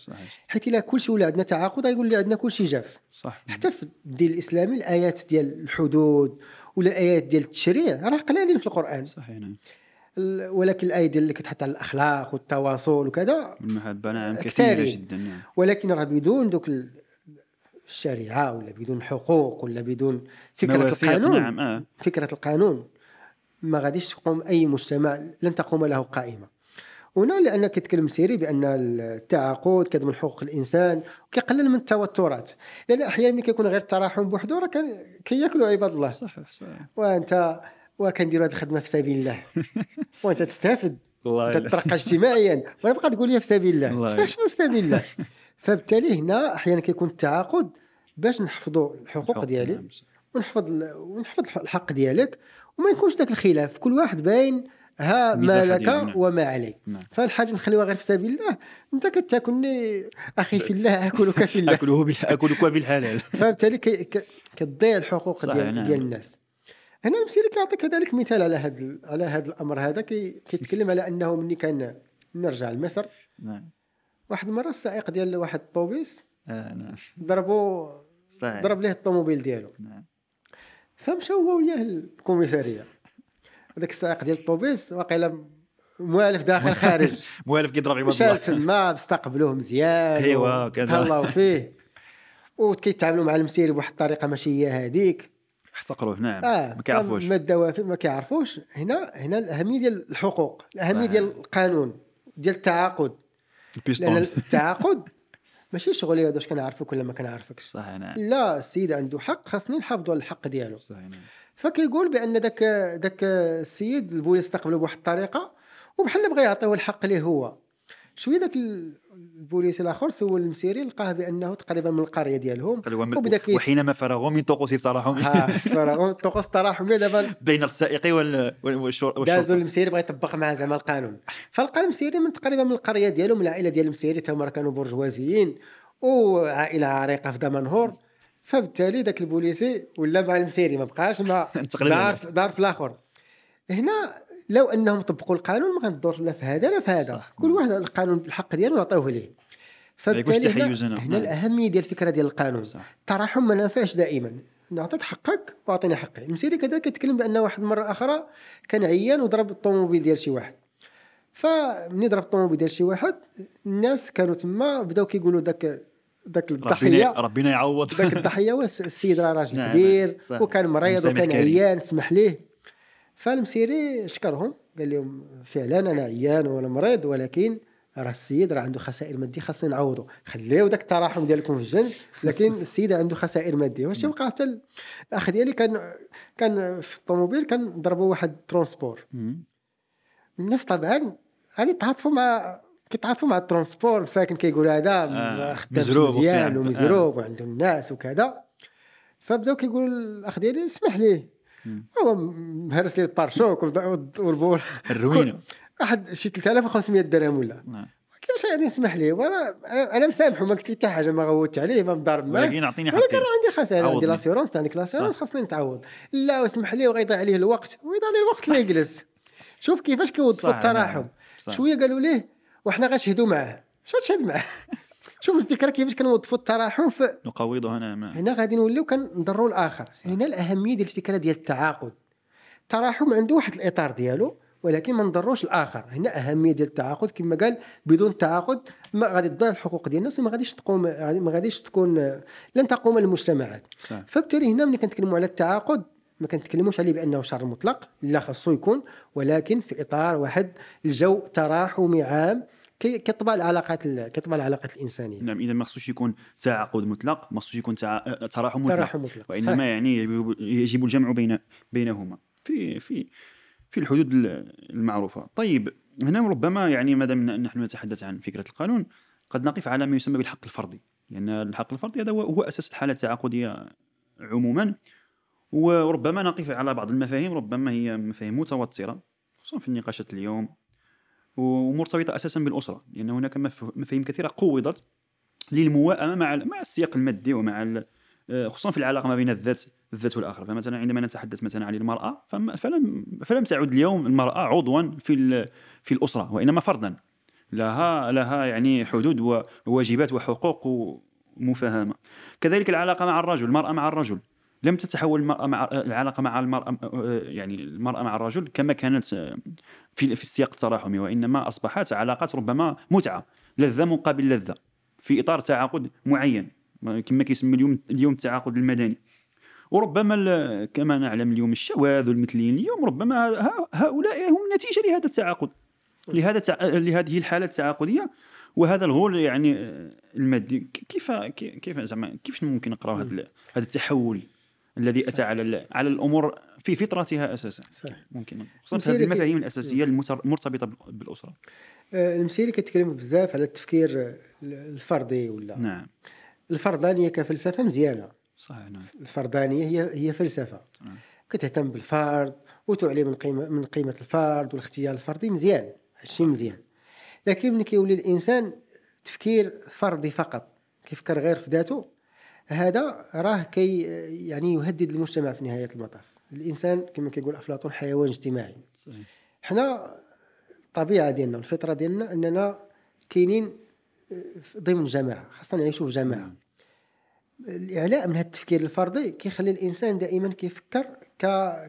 A: حيت إلا كلشي ولا عندنا تعاقد غيقول لي عندنا كلشي جاف.
B: صح
A: حتى في الدين الإسلامي الآيات ديال الحدود ولا الآيات ديال التشريع راه قلالين في القرآن.
B: صحيح نعم.
A: ولكن الآية ديال اللي كتحط على الأخلاق والتواصل وكذا
B: المحبه نعم
A: كثيرة.
B: جدا نعم.
A: ولكن راه بدون دوك ال- الشريعة ولا بدون الحقوق ولا بدون
B: فكرة
A: القانون.
B: نعم آه.
A: فكرة القانون ما غاديش تقوم أي مجتمع لن تقوم له قائمة. هنا لأن كيتكلم سيري بأن التعاقد كيضمن حقوق الإنسان وكيقلل من التوترات. لأن أحيانا ملي كيكون غير التراحم بوحده راه كياكلوا عباد الله.
B: صحيح صحيح.
A: وانت وكنديروا هذه الخدمة في سبيل الله. وأنت تستافد. تترقى اجتماعيا. وأنا بقى تقول لي في سبيل
B: الله.
A: فاش في سبيل الله؟ فبالتالي هنا أحيانا كيكون التعاقد باش نحفظوا الحقوق ديالي
B: نعم،.
A: ونحفظ ونحفظ الح- الحق ديالك وما يكونش ذاك الخلاف. كل واحد باين ها ما لك
B: نعم.
A: وما عليك.
B: نعم.
A: فالحاجه نخليوها غير في سبيل الله. انت كتاكلني أخي في الله أكلك في الله.
B: أكله بال- أكلك بالحلال.
A: فبالتالي كي- ك- كتضيع الحقوق ديال
B: نعم.
A: ديال الناس. هنا المسيري كيعطي كذلك مثال على هذا ال- على هذا الأمر هذا. كي كيتكلم على أنه ملي كان نرجع لمصر.
B: نعم.
A: واحد المرة السائق ديال واحد الطوبيس
B: آه نعم.
A: ضربوا
B: صحيح.
A: ضرب ليه الطوموبيل ديالو.
B: نعم.
A: فمشى هو وياه للكوميسارية. هذاك السائق ديال الطوبيس واقيلا موالف داخل خارج.
B: موالف كيضرب عباد
A: مشى
B: الله
A: تما استقبلوه مزيان
B: كذا.
A: تهلاو فيه. وكيتعاملوا مع المسيري بواحد الطريقة ماشي هي هذيك
B: احتقروه نعم.
A: آه
B: ما كيعرفوش.
A: ما الدوافع ما كيعرفوش. هنا هنا الأهمية ديال الحقوق
B: الأهمية.
A: ديال القانون ديال التعاقد. لأن
B: البيستون
A: التعاقد ماشي شغلي هذا واش كنعرفك ولا ما كنعرفكش.
B: صحيح نعم.
A: لا السيد عنده حق خاصني نحافظوا على الحق ديالو.
B: صحيح نعم.
A: فكيقول بأن ذاك ذاك السيد البوليس استقبله بواحد الطريقة وبحال بغى يعطيه الحق ليه هو. شوية ذاك البوليس الآخر سول المسيري لقاه بأنه تقريبا من القرية ديالهم وبدا كيس
B: وحينما فرغوا من طقوس التراحم
A: ها سفر طقوس التراحم دابا.
B: بين السائق وال والشر-
A: دازوا
B: والشرطة.
A: المسيري بغى يطبق معاه زعما القانون. فلقى المسيري من تقريبا من القرية ديالو من العائلة ديال المسيري تا هما راه كانوا برجوازيين وعائلة عريقة في دمنهور. فبالتالي ذاك البوليسي ولا مع المسيري ما بقاش مع. دار في- دار في الآخر هنا لو أنهم طبقوا القانون ما غندورش لا في هذا لا في هذا
B: صح.
A: كل واحد القانون الحق ديالو يعطيوه ليه فبالتالي
B: هنا.
A: هنا,
B: نعم.
A: الأهمية ديال الفكرة ديال القانون. التراحم ما نافعش دائما نعطيك حقك واعطيني حقي المسيري كذلك يتكلم بأن واحد مرة أخرى كان عيان وضرب الطوموبيل ديال شي واحد فمني ضرب الطوموبيل ديال شي واحد الناس كانوا تما بداو كيقولوا ذاك ذاك الضحية.
B: ربنا يعوض.
A: ذاك الضحية السيد راه راجل
B: نعم،
A: كبير. وكان مريض وكان. عيان سمح ليه. فالمسيري شكرهم قال لهم فعلا أنا عيان وأنا مريض ولكن راه السيد راه عنده خسائر مادية خاصنا نعوضوا خليو داك التراحم ديالكم في الجنب لكن السيد عنده خسائر مادية. واش وقع حتى ال- الاخ ديالي كان كان في الطوموبيل كان ضربوا واحد ترونسبور.
B: مم.
A: الناس طبعا غادي يتعاطفوا مع كيتعاطفوا مع ال transport ساكن كيقول هذا
B: آه، مزروب
A: مزيان. ومزروب وعنده الناس وكذا فبداو كيقولوا الأخ ديالي اسمح ليه
B: مم.
A: هو مهرس لي ال pare-chocs والب- والبول
B: الروينه
A: واحد شي 3500 درهم ولا
B: نعم.
A: كيفاش غادي نسمح ليه وأنا أنا مسامحه ما قلت لي حتى حاجة ما غوتت عليه ما مضارب معاه
B: ولكن اعطيني
A: ولكن
B: حقي
A: راه عندي خسائر عندي. l'assurance عندك
B: l'assurance.
A: خاصني نتعوض لا واسمح ليه وغيضيع عليه الوقت ويضيع عليه الوقت ما يجلس شوف كيفاش كيوظفوا التراحم
B: نعم. صح.
A: شوية قالوا ليه وحنا غنشهدوا معاه. اش غتشهد معاه؟ شوف الفكرة كيفاش كنوظفوا التراحم في
B: نقوض هنا ما.
A: هنا غادي نوليو كنضروا الآخر. هنا الأهمية ديال الفكرة ديال التعاقد. التراحم عنده واحد الإطار ديالو ولكن ما نضروش الآخر. هنا أهمية ديال التعاقد. كما قال بدون تعاقد ما غادي تضيع الحقوق ديال الناس وما غاديش تقوم ما غاديش تكون لن تقوم المجتمعات.
B: صح.
A: فبالتالي هنا ملي كنتكلموا على التعاقد ما كنتكلموش عليه بأنه شر مطلق لا خاصو يكون ولكن في إطار واحد الجو تراحمي عام. كيطبع العلاقات ال- كيطبع العلاقات الإنسانية.
B: نعم إذا ما خصوش يكون تعاقد مطلق ما خصوش يكون. آه، تراحم مطلق.
A: تراحم مطلق
B: وإنما
A: صحيح.
B: يعني يجب, يجب الجمع بين بينهما. في في في الحدود ال- المعروفة. طيب هنا ربما يعني ما دام نحن نتحدث عن فكرة القانون قد نقف على ما يسمى بالحق الفردي. لأن الحق الفردي هذا هو أساس الحالة التعاقدية عموما. وربما نقف على بعض المفاهيم ربما هي مفاهيم متوترة خصوصا في النقاشات اليوم. ومرتبطه أساسا بالأسرة لأن هناك مف- مفاهيم كثيرة قوضت للمواءمه مع مع السياق المادي ومع آه، خصوصا في العلاقة ما بين الذات الذات والآخر. فمثلا عندما نتحدث مثلا عن المرأة فلم فلم تعد اليوم المرأة عضوا في في الأسرة وإنما فردا. لها لها يعني حدود وواجبات وحقوق ومفاهمه كذلك العلاقة مع الرجل المرأة مع الرجل. لم تتحول المرأة مع العلاقة مع المرأة يعني المرأة مع الرجل كما كانت آه، في في السياق التراحمي وإنما أصبحت علاقات ربما متعة لذة مقابل لذة في إطار تعاقد معين كما كيسمى اليوم اليوم التعاقد المدني وربما كما نعلم اليوم الشواذ والمثليين اليوم ربما هؤلاء هم نتيجة لهذا التعاقد لهذا. لهذه الحالة التعاقدية وهذا الغول يعني آه، المادي كيف كي- كيف زعما كيفاش ممكن نقراو هذا التحول الذي أتى على على الأمور في فطرتها أساسا.
A: صحيح.
B: ممكن خصوصا هذه المفاهيم الأساسية المرتبطه بال- بالأسرة.
A: آه، المسيري كتكلم بزاف على التفكير الفردي ولا؟
B: نعم.
A: الفردانية كفلسفة مزيانة.
B: صحيح نعم.
A: الفردانية هي هي فلسفة.
B: نعم.
A: كتهتم بالفرد وتعلي من قيمه من قيمة الفرد والاختيار الفردي مزيان هادشي مزيان. لكن ملي كيولي الإنسان تفكير فردي فقط كيفكر غير في ذاته هذا راه كي يعني يهدد المجتمع في نهاية المطاف. الإنسان كما كيقول أفلاطون حيوان اجتماعي.
B: صحيح.
A: حنا الطبيعة ديالنا الفطرة ديالنا أننا كاينين في- ضمن جماعة خاصنا نعيشوا في جماعة. الإعلاء من هذا التفكير الفردي كيخلي الإنسان دائما كيفكر.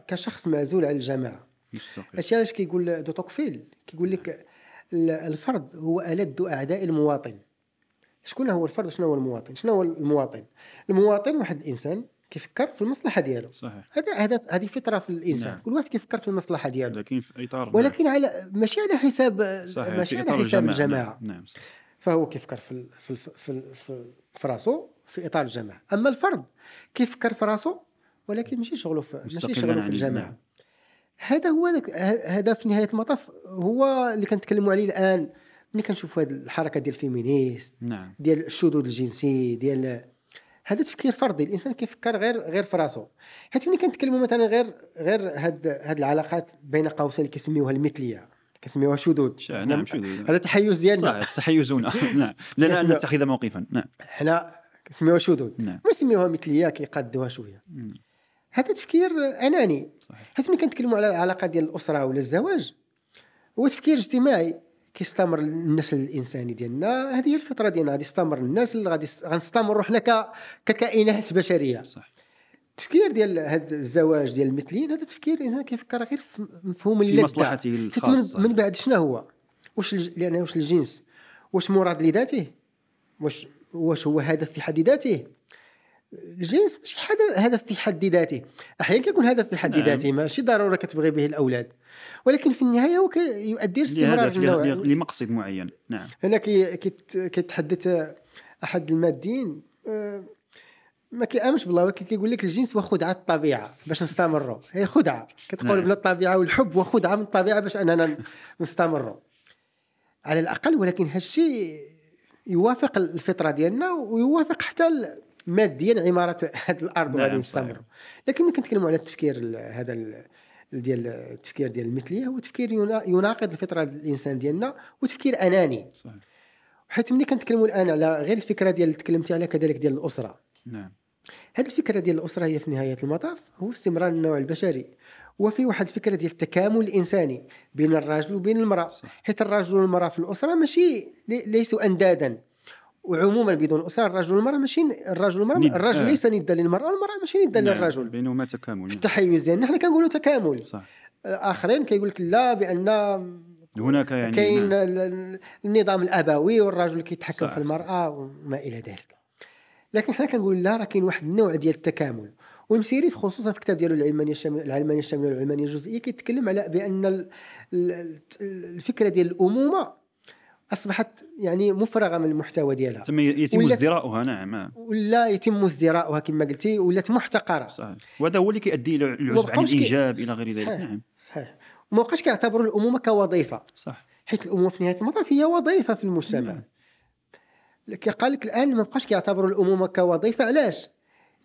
A: كشخص معزول على
B: الجماعة.
A: هادشي علاش كيقول دو توكفيل؟ كيقول لك ال- الفرد هو ألد أعداء المواطن. شكون هو الفرد وشنو هو المواطن؟ شنو هو المواطن؟ المواطن واحد الإنسان كيفكر في المصلحة ديالو.
B: صحيح.
A: هذا هذه فطرة في الإنسان.
B: نعم.
A: كل واحد كيفكر في المصلحة ديالو.
B: لكن في إطار
A: ولكن على ماشي على حساب
B: صحيح
A: ماشي على حساب
B: الجماعة.
A: الجماعة.
B: نعم, نعم. صحيح.
A: فهو كيفكر في في في في, في راسو في إطار الجماعة. أما الفرد كيفكر في راسو ولكن ماشي شغله في ماشي شغله في الجماعة.
B: نعم.
A: هذا هو هذا في نهاية المطاف هو اللي كنتكلموا عليه الآن. ملي كنشوفوا هذه الحركة ديال الفيمينيست
B: نعم.
A: ديال الشذوذ الجنسي ديال هذا تفكير فردي الإنسان كيفكر غير غير في راسو. حيت ملي كنتكلموا مثلا غير غير هاد هاد العلاقات بين قوسين اللي كيسميوها المثلية كيسميوها شذوذ.
B: شا- نعم شذوذ.
A: هذا تحيز ديالنا.
B: صحيح تحيزون نعم. لنا ان نتخذ موقفا. نعم.
A: حنا كنسميوها شذوذ.
B: نعم.
A: ما يسميوها مثلية كيقادوها شوية.
B: مم.
A: هذا تفكير أناني.
B: صحيح.
A: حيت ملي كنتكلموا على العلاقة ديال الأسرة ولا الزواج هو تفكير اجتماعي. كيستمر النسل الإنساني ديالنا. هذه هي الفطره ديالنا غادي يستمر النسل غادي غنستمروا حنا ك... ككائنات بشرية.
B: صح
A: التفكير ديال هذا الزواج ديال المثليين هذا تفكير الانسان كيفكر غير في مفهوم اللذة.
B: مصلحته
A: حيت من,
B: الخاصة.
A: من بعد شنو هو؟ واش الج... لأن واش الجنس؟ واش مراد لذاته؟ واش واش هو هدف في حد ذاته؟ الجنس ماشي هدف في حد ذاته. أحيانا كيكون هدف في حد
B: نعم.
A: ذاته ماشي ضرورة كتبغي به الأولاد. ولكن في النهاية هو يؤدي لاستمرار النوع.
B: لمقصد معين نعم.
A: هنا كي كيت- كيتحدث أحد المادين آه، ما كيأمنش بالله ولكن كيقول لك الجنس هو خدعة الطبيعة باش نستمروا. هي خدعة. كتقول
B: نعم.
A: بلا الطبيعة والحب هو خدعة من الطبيعة باش أننا نستمروا. على الأقل ولكن هالشيء يوافق الفطرة ديالنا ويوافق حتى ماديا عمارة هذه الأرض وغادي
B: نعم،
A: نستمروا.
B: صحيح.
A: لكن ملي كنتكلموا على التفكير ال- هذا ال- ديال التفكير ديال المثلية. هو تفكير ينا- يناقض الفطرة الإنسان ديالنا وتفكير أناني.
B: صحيح.
A: حيت ملي كنتكلموا الآن على غير الفكرة ديال اللي تكلمتي عليها كذلك ديال الأسرة.
B: نعم.
A: هذه الفكرة ديال الأسرة هي في نهاية المطاف هو استمرار النوع البشري. وفي واحد الفكرة ديال التكامل الإنساني بين الرجل وبين المرأة. حيت الرجل والمرأة في الأسرة ماشي لي- ليسوا أندادا. وعموما بدون اسره الرجل والمرأة ماشي الرجل والمراه
B: ند.
A: الرجل
B: آه.
A: ليس ندا للمراه والمرأة ماشي ندا
B: نعم،
A: للرجل
B: بينهما تكامل
A: في التحيز ديالنا حنا كنقولوا تكامل
B: صح
A: آخرين كيقول لك لا بأن
B: هناك يعني
A: كاين
B: نعم.
A: ال- ال- النظام الأبوي والرجل كيتحكم في المرأة وما إلى ذلك لكن حنا كنقول لا راه كاين واحد النوع ديال التكامل والمسيري خصوصا في الكتاب ديالو العلمانية الشامله العلمانية الشاملة والعلمانية الجزئية كيتكلم على بأن ال- ال- الفكرة ديال الأمومة أصبحت يعني مفرغة من المحتوى ديالها.
B: ثم يتم ازدراؤها نعم.
A: ولا يتم ازدراؤها كما قلتي ولات محتقرة.
B: صحيح. وهذا هو اللي كيؤدي إلى العزف عن
A: كي-
B: الإنجاب إلى غير ذلك. نعم.
A: صحيح. وما بقاش كيعتبروا الأمومة كوظيفة.
B: صح.
A: حيت الأمومة في نهاية المطاف هي وظيفة في المجتمع. لك- قال لك الآن ما بقاش كيعتبروا الأمومة كوظيفة. علاش؟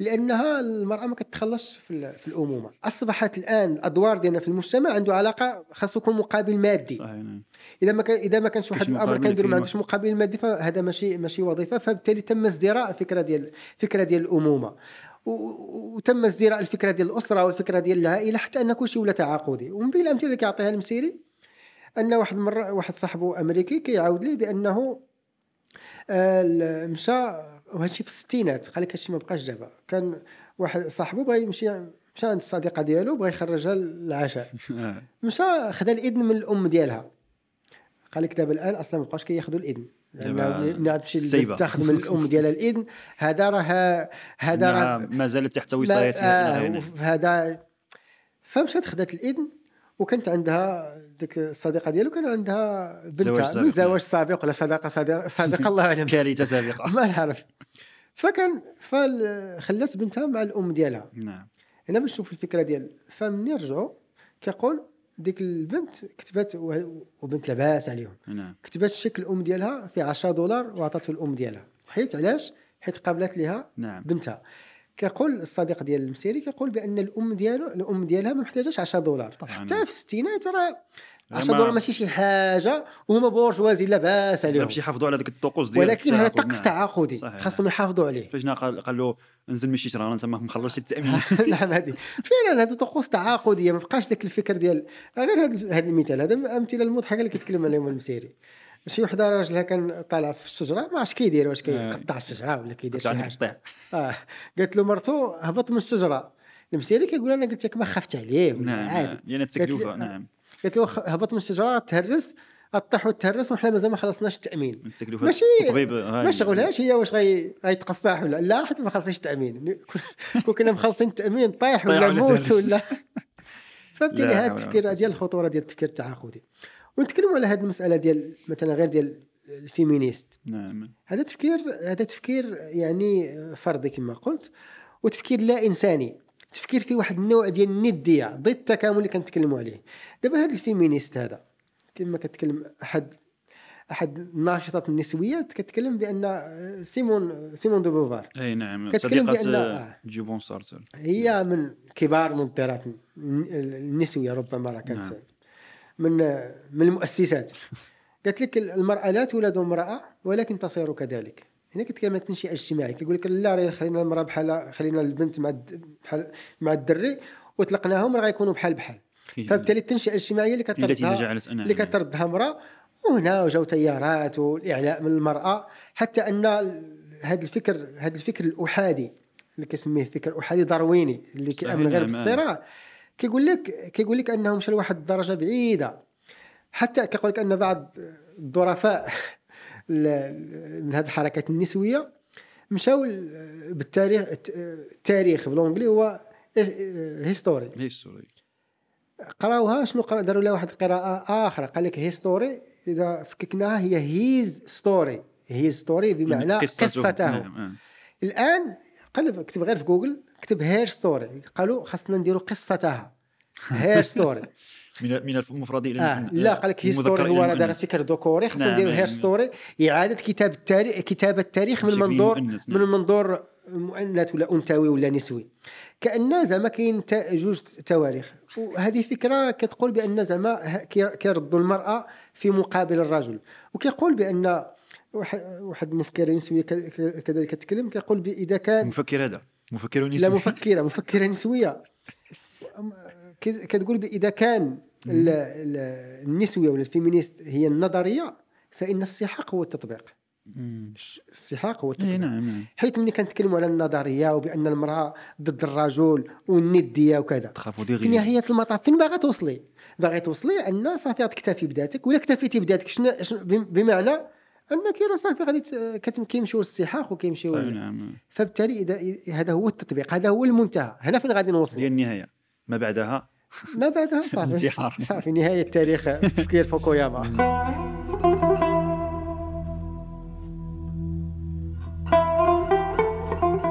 A: لأنها المرأة ما كتخلصش في, في الأمومة. أصبحت الآن الأدوار ديالنا في المجتمع عنده علاقة خاصو يكون مقابل مادي.
B: صحيح نعم.
A: إذا ما كان إذا ما كانش واحد
B: الأمر
A: كنديرو ما. عندوش مقابل مادي فهذا ماشي ماشي وظيفة. فبالتالي تم ازدراء الفكرة ديال الفكرة ديال الأمومة. وتم ازدراء الفكرة ديال الأسرة والفكرة ديال العائلة حتى أن كلشي ولا تعاقدي. ومن بين الأمثلة اللي كيعطيها المسيري أن واحد المره واحد صاحبه أمريكي كيعاود لي بأنه آه، مشى وهادشي في الستينات قال لك هادشي ما بقاش دابا. كان واحد صاحبه بغى يمشي مشى عند الصديقة ديالو بغى يخرجها للعشاء.
B: آه.
A: مشى خدا الإذن من الأم ديالها. قال لك دابا الآن أصلا ما بقاوش كياخذوا الإذن. عاد تمشي تاخذ من الأم ديالها الإذن. هذا راه هذا راه
B: ما زالت تحت وصايتها
A: آه هذا فمشات خدات الإذن. وكانت عندها ديك الصديقة ديالو كان عندها بنتها من زواج سابق ولا صداقه صديق- سابقه الله أعلم.
B: كارثة سابقة.
A: ما نعرف. فكان فخلات بنتها مع الأم ديالها.
B: نعم.
A: هنا باش نشوف الفكرة ديال فمني رجعوا كيقول ديك البنت كتبت وبنت لاباس عليهم.
B: نعم.
A: كتبت الشيك الأم ديالها في 10 دولار وعطاتو الأم ديالها. حيت علاش؟ حيت قابلت ليها
B: نعم.
A: بنتها. كيقول الصديق ديال المسيري كيقول بأن الأم ديالو الأم ديالها ما محتاجاش 10 دولار.
B: طبعاً.
A: حتى في الستينات راه 10
B: ما-
A: دولار ماشي شي حاجة وهما بورجوازي لاباس عليهم.
B: باش يحافظوا على ذاك الطقوس ديال
A: ولكن هذا طقس. تعاقدي. خاصهم يحافظوا عليه.
B: فاش قال قال له انزل مشي شهر انت ما مخلصش التأمين.
A: نعم هذه. فعلا هذه طقوس تعاقديه ما بقاش ذاك الفكر ديال غير هذا المثال هذا من الامثله المضحكة اللي كيتكلم عليهم المسيري. شي وحده راجلها كان طالع في الشجره ما عرفتش كيدير واش كيقطع الشجره ولا كيدير شي
B: حاجة.
A: آه. قالت له مرتو هبط من الشجره. المسيري كيقول أنا قلت لك ما خفت عليه ولا
B: نعم
A: عادي.
B: نعم. يعني التكلفه نعم.
A: قالت له هبط من الشجره تهرس طيح وتهرس وحنا مازال ما خلصناش التأمين.
B: التكلفة
A: ماشي. ما شغلهاش هي واش غي غيتقصح ولا لا حتى ما خلصنيش التأمين. كون كنا مخلصين التأمين طايح ولا موت. ولا
B: لا
A: هذا التفكير ديال الخطورة ديال التفكير التعاقدي. ونتكلموا على هذه المسألة ديال مثلا غير ديال ال féministe.
B: نعم.
A: هذا تفكير هذا تفكير يعني فردي كما قلت وتفكير لا إنساني. تفكير في واحد النوع ديال الندية ضد التكامل اللي كنتكلموا عليه. دابا هذا ال féministe هذا كما كتكلم أحد أحد الناشطات النسويات كتكلم بأن سيمون سيمون دو بوفار.
B: أي نعم.
A: كتكلم
B: صديقة
A: بأن-
B: آه،.
A: جون
B: بول سارتر.
A: هي من كبار منظرات النسوية ربما راه كانت.
B: نعم.
A: من من المؤسسات. قالت لك المرأة لا تولد امرأة ولكن تصير كذلك. هنا كتكلم عن التنشئة الاجتماعيه كيقول لك لا راه خلينا المرأة بحال خلينا البنت مع بحال مع الدري وطلقناهم راه غيكونوا بحال بحال. فبالتالي التنشئة الاجتماعية اللي كتردها اللي كتردها امرأة وهنا وجاو تيارات والإعلاء من المرأة. حتى أن هذا الفكر هذا الفكر الأحادي اللي كيسميه فكر أحادي دارويني اللي كيامن غير
B: نعم، آه.
A: بالصراع كيقول لك كيقول لك أنه مشى لواحد الدرجه بعيدة. حتى كيقول لك أن بعض الظرفاء ال- من هذه الحركات النسوية مشاو ال- بالتاريخ التاريخ بال anglais هو history
B: history
A: قراوها شنو قرا؟ داروا لها واحد القراءه أخرى قال لك history إذا فككناها هي his story his story بمعنى قصته
B: نعم آه.
A: الآن قلب اكتب غير في جوجل. اكتب her story. قالوا خاصنا نديروا قصتها. her story.
B: من من المفرد إلى
A: آه لا قال لك
B: history
A: هو راه دار. فكر ذكوري خاصنا
B: نعم،
A: نديروا
B: نعم.
A: her story. إعادة كتاب التاريخ كتابه التاريخ من منظور من
B: نعم.
A: منظور مؤنث ولا أنثوي ولا نسوي. كأن زعما كاين جوج تواريخ. وهذه فكرة كتقول بأن زعما كيردوا المرأة في مقابل الرجل. وكيقول بأن واحد ك- ك- كذلك كتكلم كيقول اذا كان
B: مفكر هذا. مفكر
A: لا
B: نسوي
A: مفكرة مفكرة نسوية. كت- كتقول إذا كان ال- ال- النسوية ولا الفيمينيست هي النظرية فإن السحاق هو التطبيق. السحاق هو التطبيق.
B: نعم نعم.
A: حيث ملي كنتكلموا على النظرية وبأن المرأة ضد الرجل والندية وكذا. في نهاية المطاف فين باغا توصلي؟ باغي توصلي أن صافي غتكتفي بذاتك ولا اكتفيتي بذاتك؟ شنو شنو- بم- بمعنى أنك راه صافي غادي كيمشيو للسحاق وكيمشيو
B: نعم.
A: فبالتالي إذا هذا هو التطبيق هذا هو المنتهى. هنا فين غادي
B: هي
A: نوصلوا
B: النهاية. ما بعدها؟
A: ما بعدها صافي. صافي نهاية تاريخ تفكير فوكوياما.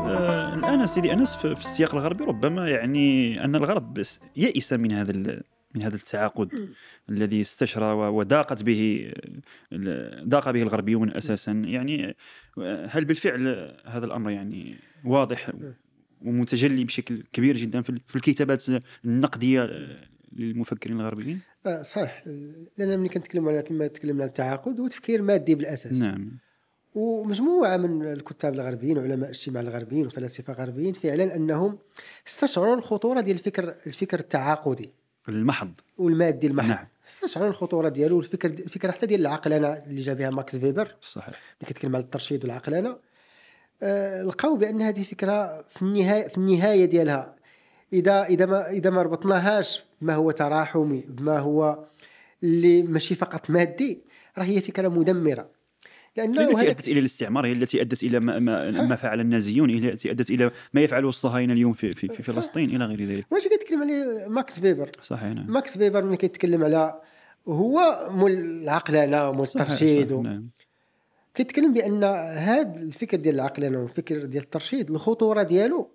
B: آه، الان سيدي أنس في السياق الغربي ربما يعني أن الغرب يئس من هذا من هذا التعاقد الذي استشرى وضاقت به ضاق به الغربيون أساسا. يعني هل بالفعل هذا الأمر يعني واضح ومتجلي بشكل كبير جدا في ال- في الكتابات النقدية للمفكرين الغربيين؟
A: آه صحيح. لأن ملي كنتكلموا على كما تكلمنا على التعاقد هو تفكير مادي بالأساس.
B: نعم.
A: ومجموعة من الكتاب الغربيين وعلماء الاجتماع الغربيين وفلاسفة غربيين فعلا أنهم استشعروا الخطورة ديال الفكر الفكر التعاقدي.
B: المحض.
A: والمادي المحض.
B: نعم.
A: استشعروا الخطورة ديالو والفكر الفكرة حتى ديال العقلانه اللي جا بها ماكس فيبر
B: صحيح.
A: اللي كيتكلم على الترشيد والعقلانه آه لقاو بأن هذه فكرة في النهاية في النهاية ديالها إذا إذا ما إذا ما ربطناهاش بما هو تراحمي بما هو اللي ماشي فقط مادي راه هي فكرة
B: مدمرة.
A: لأنه
B: التي أدت إلى الاستعمار هي التي أدت إلى ما, ما. ما فعل النازيون هي التي أدت إلى ما يفعله الصهاينة اليوم في في, في فلسطين. إلى غير ذلك.
A: واش كيتكلم عليه ماكس فيبر؟
B: صحيح نعم.
A: ماكس فيبر ملي كيتكلم على هو مول العقلانة
B: صحيح،
A: الترشيد و...
B: نعم.
A: كيتكلم بأن هذا الفكر ديال العقلانة والفكر ديال الترشيد الخطورة ديالو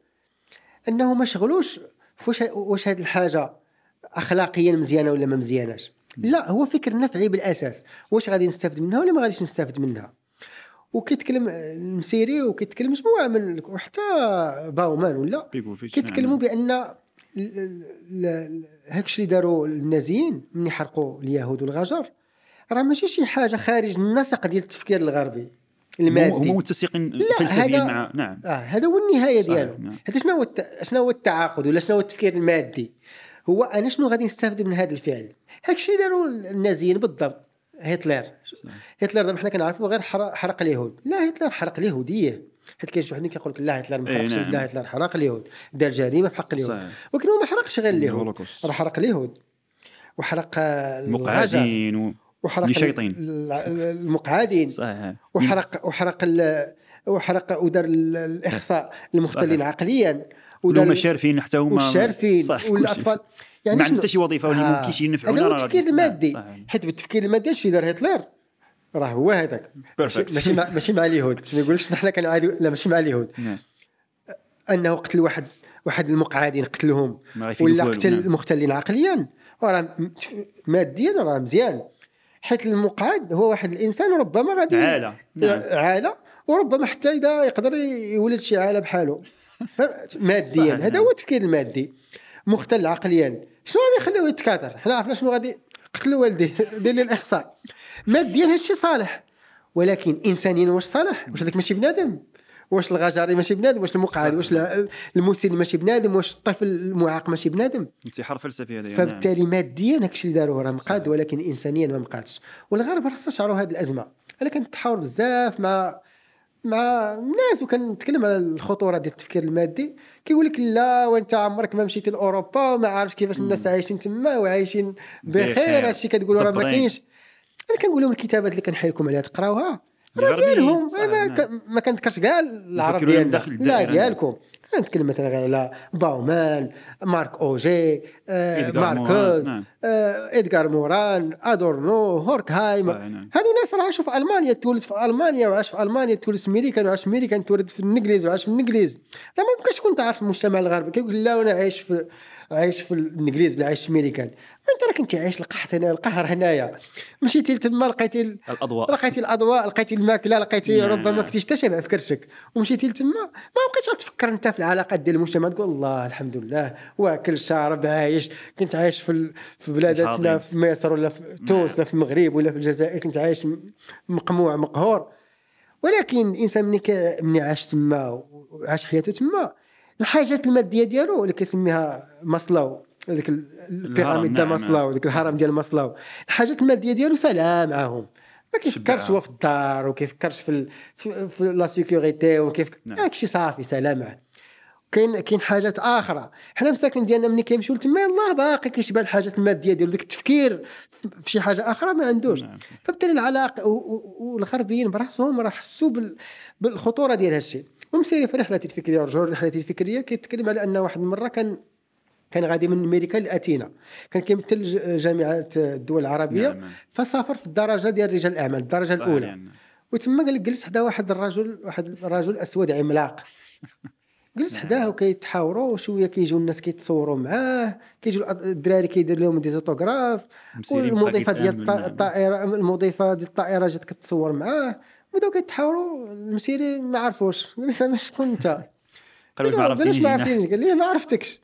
A: أنه ما شغلوش في واش واش هذه الحاجة اخلاقيا مزيانة ولا ما مزياناش. لا هو فكر نفعي بالأساس. واش غادي نستافد منها ولا ما غاديش نستافد منها؟ وكيتكلم المسيري وكيتكلم مجموعة من وحتى باومان ولا كيتكلموا. بأن ال- ال- ال- هاكش اللي داروا النازيين من يحرقوا اليهود والغجر راه ماشي شي حاجة خارج النسق ديال التفكير الغربي المادي.
B: هم متسقين فلسفيا مع نعم.
A: آه هذا هو
B: النهاية
A: ديالو.
B: نعم.
A: هذا شنو هو الت... شنو هو التعاقد ولا شنو هو التفكير المادي؟ هو أنا شنو غادي نستافد من هذا الفعل؟ هاكشي داروا النازيين بالضبط هتلر. هتلر دابا حنا كنعرفوا غير حرق, حرق اليهود. لا هتلر حرق اليهودية. حيت كاين شي واحد كيقول لك لا هتلر ما
B: إيه،
A: حرقش
B: نعم.
A: لا هتلر حرق اليهود. دار جريمة في حق اليهود. ولكن هو ما حرقش غير اليهود. راه حرق اليهود. وحرق الغجر
B: مقعدين و...
A: وحرق
B: اللي شايطين.
A: ال- ال- المقعدين.
B: صحيح.
A: وحرق وحرق ال- وحرق ودار ال- الإخصاء المختلين
B: صحيح.
A: عقليا.
B: ودار هما شارفين حتى هما صح كل
A: والأطفال
B: يعني ما عندها حتى شي وظيفة
A: آه.
B: ممكن شي ينفعونا
A: هذا هو التفكير المادي. حيت بالتفكير المادي اش دار هتلر راه هو هذاك ماشي. ماشي مع, ماشي مع اليهود ما يقولكش حنا كنعادي لا ماشي مع اليهود
B: نعم.
A: أنه قتل واحد واحد المقعدين قتلهم ولا قتل
B: نعم.
A: المختلين عقليا راه م- ماديا راه مزيان حيت المقعد هو واحد الإنسان ربما غادي
B: عالة. نعم.
A: عالة وربما حتى إذا يقدر يولد شي عالة بحاله ماديا هذا
B: نعم.
A: هو التفكير المادي. مختل عقليا. شنو غادي يخليه يتكاثر؟ حنا عرفنا شنو غادي قتلوا والديه دير لي الاحصاء ماديا هادشي صالح ولكن انسانيا واش صالح؟ واش هذاك ماشي بنادم؟ واش الغجري ماشي بنادم؟ واش المقعد؟ واش ال- المسن ماشي بنادم؟ واش الطفل المعاق ماشي بنادم؟
B: انتحار فلسفي هذا يعني،
A: فبالتالي ماديا هادشي اللي داروه راه مقاد ولكن انسانيا ما مقادش. والغرب راه استشعروا هذه الأزمة. أنا كنتحاور بزاف مع مع الناس وكنتكلم على الخطورة ديال التفكير المادي كيقول لك لا وانت عمرك ما مشيتي لأوروبا وما عارف كيفاش الناس عايشين تما وعايشين
B: بخير.
A: هادشي كتقولوا راه ما. كاينش أنا كنقول لهم الكتابات اللي كنحيلكم عليها تقراوها راه. ديالهم ما,
B: نعم.
A: كنذكرش كاع العرب ديالنا لا. ديالكم كنتكلم مثلا غير على باومان مارك أوجي آه
B: موران،
A: ماركوز. آه إدغار موران أدورنو هوركهايمر
B: نعم.
A: هادو ناس راه عاشوا في ألمانيا تولد في ألمانيا وعاش في ألمانيا تولد في أمريكا وعاش في أمريكا تولد في الإنجليز وعاش في الإنجليز راه ما يمكنش تكون تعرف المجتمع الغربي كيقول لا وأنا عايش في عايش في الإنجليز ولا عايش في امريكان أنت راه كنتي عايش القحط هنا القهر هنايا مشيتي لتما لقيتي ال-
B: الأضواء
A: لقيتي الأضواء لقيتي الماكلة لقيتي
B: نعم.
A: ربما كنتيش تشبع في كرشك ومشيتي لتما ما بقيتش غتفكر أنت في العلاقات ديال المجتمع تقول الله الحمد لله. واكل شارب عايش. كنت عايش في في
B: الحاضن.
A: في مصر ولا في تونس ولا في المغرب ولا في الجزائر كنت عايش مقموع مقهور. ولكن الانسان ملي ملي عاش تما وعاش حياته تما. الحاجات المادية ديالو اللي كيسميها ماسلو هذيك ال- ال pyramide
B: نعم،
A: ماسلاو هذيك الهرم ديال ماسلاو الحاجات المادية ديالو سلام معاهم. ما كيفكرش. هو في الدار وكيفكرش في ال... في, في la sécurité وكيف
B: نعم.
A: داكشي صافي سلام معاه. كاين كاين حاجات آخرى حنا مساكن ديالنا ملي كيمشيو لتما يلاه باقي كيشبه الحاجات المادية ديالو داك التفكير في- شي حاجة آخرى ما عندوش
B: نعم.
A: فبالتالي العلاقة والغربيين برأسهم راه حسوا بال- بالخطورة ديال هادشي ومسيري في رحلته الفكرية ورجعوا لرحلته الفكرية كيتكلم على أن واحد المرة كان كان غادي من أمريكا لأثينا كان كيمثل جامعة الدول العربية
B: نعم،.
A: فسافر في الدرجة ديال رجال الأعمال
B: الدرجة
A: الأولى
B: يعني.
A: وتما جلس حدا واحد الرجل واحد الرجل أسود عملاق جلس حداه وكيتحاوروا وشوية كيجيو الناس كيتصوروا معاه كيجيو الدراري كيدير لهم
B: des autographes
A: والمضيفه ديال
B: نعم.
A: الطائره المضيفة ديال الطائرة جات كتصور معاه بداو كيتحاوروا المسيري ما عرفوش. قال له شكون
B: أنت؟ ما
A: قال علاش
B: عرفتينيش
A: ما
B: نعم.
A: قال لي ما عرفتكش.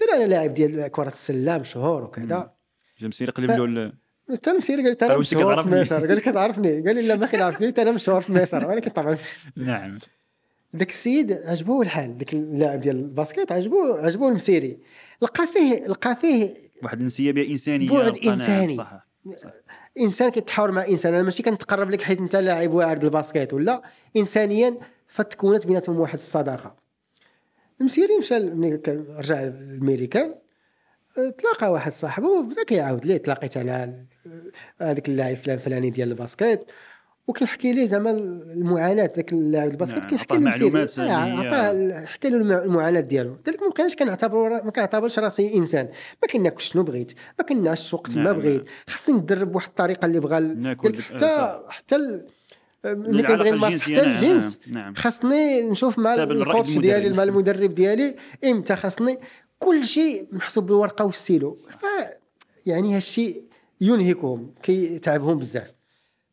A: قال له أنا لاعب ديال كرة السلة مشهور وكذا.
B: جا مسيري قال له
A: حتى المسيري قال لي "تا
B: أنا
A: مشهور في. مصر. قال لي كتعرفني. قال لي لا ما كنعرفني أنا مشهور في مصر. ولكن طبعا
B: نعم.
A: ذاك السيد عجبوه الحال ذاك اللاعب ديال ال basket عجبوه عجبوه المسيري. لقى فيه لقى فيه
B: واحد الانسيابيه إنسانية
A: بعد
B: نعم،
A: إنساني.
B: صح.
A: إنسان كيتحاور مع إنسان أنا ماشي كنتقرب لك حيت أنت لاعب واعر ال basket ولا. انسانيا فتكونت بيناتهم واحد الصداقة. المسيري مشى ملي رجع للميريكان تلاقى واحد صاحبه بدا كيعاود ليه. تلاقيت أنا آه، هذاك اللاعب فلان فلاني ديال ال basket. وكيحكي ليه زعما المعاناة ذاك اللاعب ال basket
B: نعم،
A: كيحكي
B: عطاه
A: للمسيري.
B: معلومات يعني هي-
A: عطاه حكى له المع- المعاناة ديالو. قال لك ما بقيناش كنعتبر ما كنعتبرش راسي إنسان. ما كناكل شنو بغيت ما كنعش وقت ما
B: نعم،
A: بغيت. خصني ندرب بواحد الطريقة اللي
B: ديك-
A: حتى
B: آه،
A: حتى ال- ملي كنبغي نمارس
B: الجنسية،
A: حتى
B: نعم،
A: الجنس
B: نعم.
A: خاصني نشوف مع الكوتش. ديالي مع المدرب ديالي إمتى خاصني كل شيء محسوب بالورقة والستيلو ف يعني هالشيء ينهكهم كيتعبهم بزاف.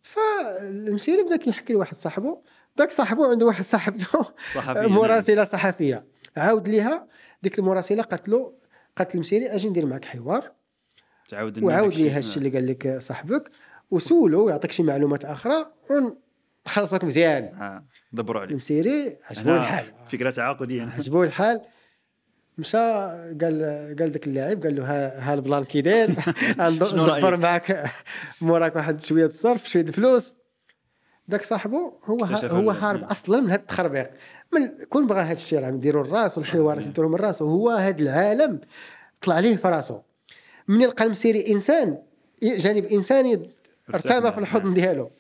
A: فالمسيري بدا كيحكي لواحد صاحبه ذاك صاحبه عنده واحد صاحبته. مراسله صحفية. عاود ليها ديك المراسله قالت له قالت للمسيري أجي ندير معك حوار.
B: تعاود
A: وعاود
B: داكشي.
A: لي هالشيء اللي قال لك صاحبك. وسولو ويعطيك شي معلومات آخرى ونخلصك مزيان.
B: دبروا عليه
A: المسيري عجبو الحال.
B: فكرة تعاقدية.
A: عجبو الحال. مشى قال قال ذاك اللاعب قال له ها, ها ال plan كي داير؟ ندبر معك موراك واحد شوية الصرف شوية الفلوس. ذاك صاحبه هو هو هارب أصلا من هذا التخربيق. من كون بغى هذا الشيء راه نديروا الراس والحوارات نديروا من راسه هو هذا العالم طلع ليه في راسه من يلقى المسيري إنسان جانب إنساني ارتمى في الحضن. ديالو.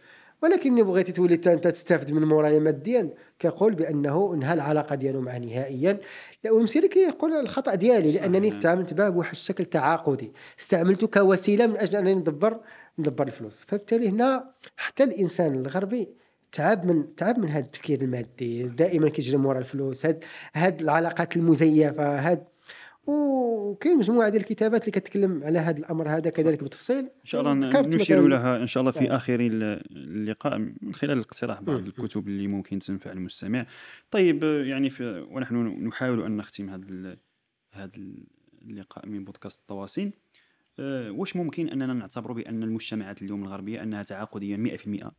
A: ولكن بغيتي تولي انت تستافد من مورايا ماديا كيقول بأنه انهى العلاقة ديالو معه نهائيا. لا والمسيري كيقول الخطأ ديالي
B: لأنني.
A: تعاملت بها بواحد الشكل تعاقدي استعملته كوسيلة من أجل أنني ندبر ندبر الفلوس. فبالتالي هنا حتى الإنسان الغربي تعب من تعب من هذا التفكير المادي. دائما كيجري مورا الفلوس. هاد هاد العلاقات المزيفة هاد وكاين مجموعة ديال الكتابات اللي كتكلم على هذا الأمر هذا كذلك بالتفصيل
B: إن شاء الله نشير لها إن شاء الله في. آخر اللقاء من خلال الاقتراح بعض. الكتب اللي ممكن تنفع المستمع. طيب يعني في ونحن نحاول أن نختم هذا هذا اللقاء من بودكاست التواصل آه، واش ممكن أننا نعتبر بأن المجتمعات اليوم الغربية أنها تعاقديه 100%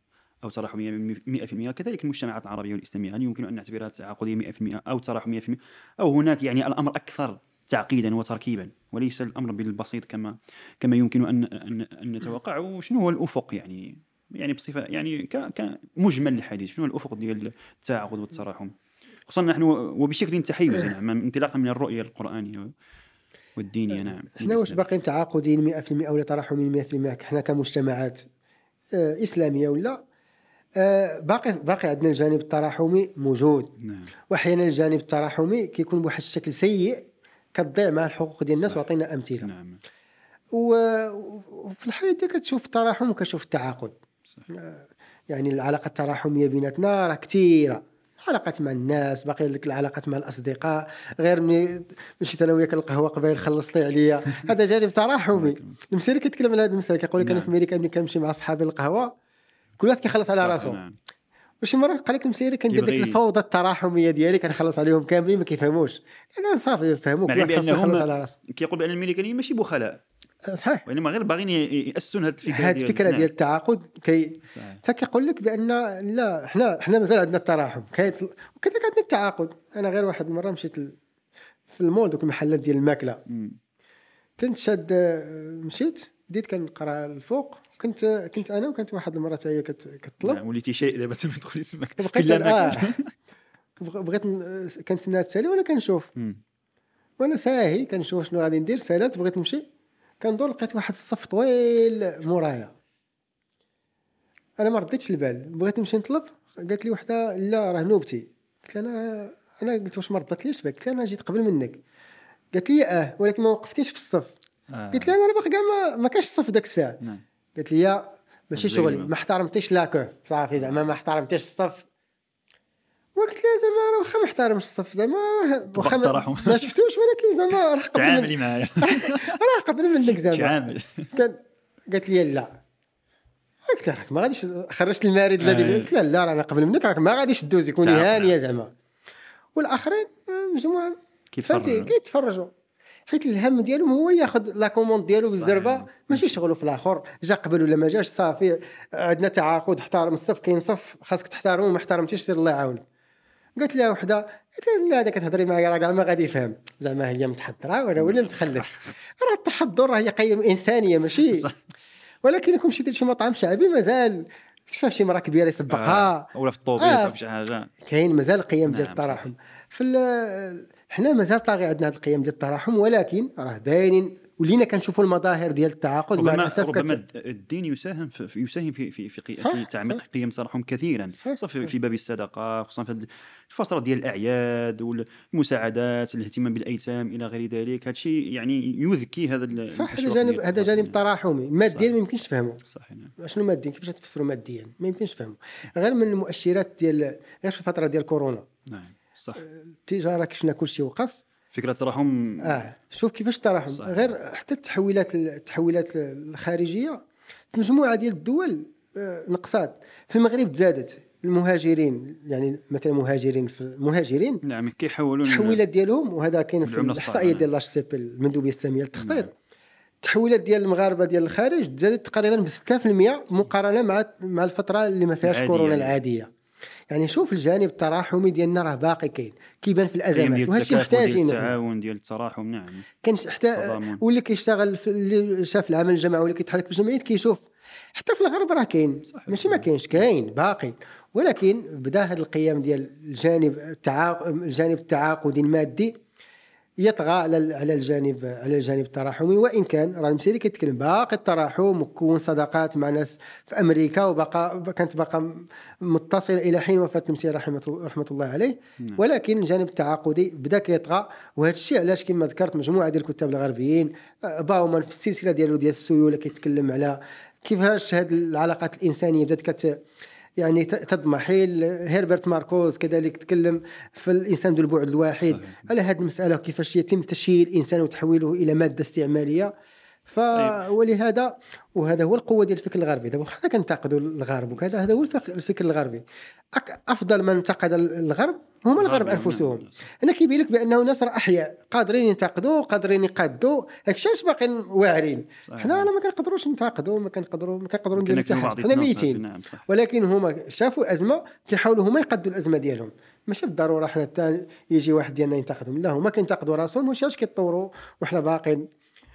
B: أو تراحميه 100% كذلك المجتمعات العربية والاسلاميه هل يمكن أن نعتبرها تعاقدية 100% أو تراحميه 100% أو هناك يعني الأمر أكثر تعقيدا وتركيبا وليس الأمر بالبسيط كما كما يمكن أن أن, أن نتوقع. وشنو هو الأفق يعني؟ يعني بصفة يعني كمجمل الحديث شنو هو الأفق ديال التعاقد والتراحم؟ خصوصا نحن وبشكل تحيزي نعم انطلاقا من الرؤية القرآنية والدينية نعم
A: إحنا واش باقيين تعاقدين 100% ولا تراحمين 100% إحنا كمجتمعات آه، إسلامية ولا؟ آه، باقي باقي عندنا الجانب التراحمي موجود.
B: نعم.
A: واحيانا الجانب التراحمي كيكون بواحد الشكل سيء كتضيع مع الحقوق ديال الناس. وعطينا أمثلة.
B: نعم.
A: وفي الحياة كتشوف التراحم وكتشوف التعاقد.
B: صح.
A: يعني العلاقة التراحميه بيناتنا راه كثيره العلاقات مع الناس باقي لك العلاقات مع الأصدقاء غير ملي مشيت أنا وياك القهوة قبيل خلصتي عليا. هذا جانب تراحمي. المسيري كيتكلم على هذا المسألة كيقول لك أنا
B: نعم.
A: في أمريكا ملي كنمشي مع صحابي القهوة كل واحد كيخلص على راسه
B: نعم.
A: وشي مرات قال لك المسيري كندير ديك الفوضى التراحمية ديالي كنخلص عليهم كاملين ما كيفهموش. أنا صافي يفهموا كل
B: معنى
A: واحد خاصو يخلص على راسه.
B: كيقول بأن الميريكانيين ماشي بخلاء.
A: أه، صحيح.
B: وإنما غير باغيين يأسسون هذه الفكرة
A: هذه الفكرة
B: نعم.
A: ديال التعاقد كي. فكيقول لك بأن لا إحنا إحنا مازال عندنا التراحم. كاين وكذلك عندنا التعاقد. أنا غير واحد المرة مشيت ل- في المول دوك المحلات ديال
B: الماكلة.
A: كنت شاد مشيت. بديت كنقرا الفوق كنت كنت أنا وكانت واحد المره حتى هي كت- كتطلب.
B: نعم وليتي شيء دابا تما تدخلي ما
A: آه. بغ- بغيت كنتسنى تسألي وأنا كنشوف. وأنا ساهي كنشوف شنو غادي ندير سالات بغيت نمشي. كندور لقيت واحد الصف طويل مورايا. أنا ما رديتش البال. بغيت نمشي نطلب. قالت لي وحدة لا راه نوبتي. قلت لها أنا أنا قلت واش ما ردتليش بك قلت لها أنا جيت قبل منك. قالت لي آه ولكن ما وقفتيش في الصف.
B: آه.
A: قلت لها أنا باقي كاع ما, ما كانش الصف داك الساعة.
B: نعم.
A: قالت لي ماشي شغلي
B: ما-
A: احترمتيش لاكو صافي زعما ما احترمتيش الصف. وقلت لها زعما راه واخا ما احترمش الصف زعما راه واخا ما- شفتوش ولكن زعما راه قبل
B: تعاملي معايا.
A: راه قبل منك زعما.
B: تعامل.
A: كان قالت لي لا. قلت لها راك ما غاديش خرجت المارد الذي
B: آه.
A: قلت لها لا راه أنا قبل منك راك ما غاديش تدوزي كوني. هانية زعما. والآخرين آه، مجموعة.
B: كيتفرجوا.
A: كيتفرجوا. حيت الهم ديالهم هو ياخذ la commande ديالو بالزربه. ماشي شغلو في الآخر جا قبل ولا ما جاش صافي عندنا تعاقد احترم الصف كاين صف خاصك تحترمه ما احترمتيش سير الله يعاونك قالت لها وحدة قالت لها لا هذا كتهضري معايا راه كاع ما غادي يفهم زعما هي متحضرة وأنا ولا متخلف راه التحضر راه هي قيم إنسانية ماشي. ولكن كون مشيتي لشي مطعم شعبي مازال شاف شي مرا كبيرة يسبقها
B: آه. ولا في الطوبيس
A: آه.
B: شي حاجة
A: كاين مازال القيم ديال
B: نعم،
A: التراحم في حنا مازال طاغي عندنا هذه القيم ديال التراحم ولكن راه باينين. ولينا كنشوفوا المظاهر ديال التعاقد مع الاسف
B: ربما
A: كت...
B: الدين يساهم في يساهم في في في,
A: صح،
B: في تعميق
A: صح.
B: قيم التراحم كثيرا
A: صح،
B: في,
A: صح.
B: في باب الصدقة خصوصا في الفترة ديال الأعياد والمساعدات الاهتمام بالأيتام إلى غير ذلك. هذا الشيء يعني يذكي هذا
A: صح هذا جانب هذا جانب. تراحمي. ماديا
B: صح.
A: ما يمكنش تفهمه
B: صحيح نعم.
A: شنو ماديا؟ كيفاش تفسروا ماديا؟ ما يمكنش تفهمه غير من المؤشرات ديال غير في الفترة ديال كورونا.
B: نعم. صح.
A: التجارة كشفنا كل شيء وقف.
B: فكرة التراحم
A: آه شوف كيفاش التراحم. غير حتى التحويلات التحويلات الخارجية في مجموعة ديال الدول آه، نقصات. في المغرب تزادت المهاجرين يعني مثلا مهاجرين في المهاجرين
B: نعم كيحولوا
A: التحويلات ديالهم وهذا كاين في
B: الإحصائية
A: ديال l'HCP المندوبية السامية للتخطيط.
B: نعم.
A: التحويلات ديال المغاربة ديال الخارج تزادت تقريبا ب 6% مقارنة مع مع الفترة اللي ما فيهاش. كورونا العادية. يعني شوف الجانب التراحمي ديالنا راه باقي كاين كيبان في الأزمات
B: ديال
A: محتاجين
B: التعاون ديال التراحم نعم
A: كان حتى. واللي كيشتغل في اللي شاف العمل الجماعي واللي كيتحرك في الجمعيات كيشوف حتى في الغرب راه كاين. ماشي ما كاينش كاين باقي ولكن بدا هذه القيم ديال الجانب التعاق... الجانب التعاقدي المادي يطغى على على الجانب على الجانب التراحمي. وإن كان راه المسيري كيتكلم باقي التراحم وكون صداقات مع ناس في أمريكا وبقى كانت باقا متصلة إلى حين وفاة المسير رحمة رحمة الله عليه. ولكن الجانب التعاقدي بدأ كيطغى وهذا الشيء علاش كما ذكرت مجموعة ديال الكتاب الغربيين باومان في السلسلة ديالو ديال السيولة كيتكلم على كيفاش هذه العلاقات الإنسانية بدات كت يعني ت- تضمحل هربرت ماركوز كذلك تكلم في الإنسان ذو البعد الواحد
B: صحيح.
A: على هذه المسألة كيفاش يتم تشييد الإنسان وتحويله إلى مادة استعمالية ف ولهذا وهذا هو القوة ديال الفكر الغربي. دابا حنا كنتقدوا الغرب وكذا هذا هو الفك- الفكر الغربي. أفضل من انتقد الغرب هما الغرب
B: نعم، أنفسهم.
A: أنا كيبين لك بأنه ناس راه أحياء قادرين ينتقدوا قادرين يقادوا داكشي علاش باقيين واعرين. حنا أنا ما كنقدروا ننتقدوا ما كنقدروا ما كنقدروا نديروا حتى حاجة. حنا ميتين.
B: نعم
A: ولكن هما شافوا أزمة كيحاولوا هما يقدوا الأزمة ديالهم. ماشي بالضرورة حنا حتى يجي واحد ديالنا ينتقدهم. لا هما كينتقدوا راسهم واش علاش كيتطوروا؟ وحنا باقيين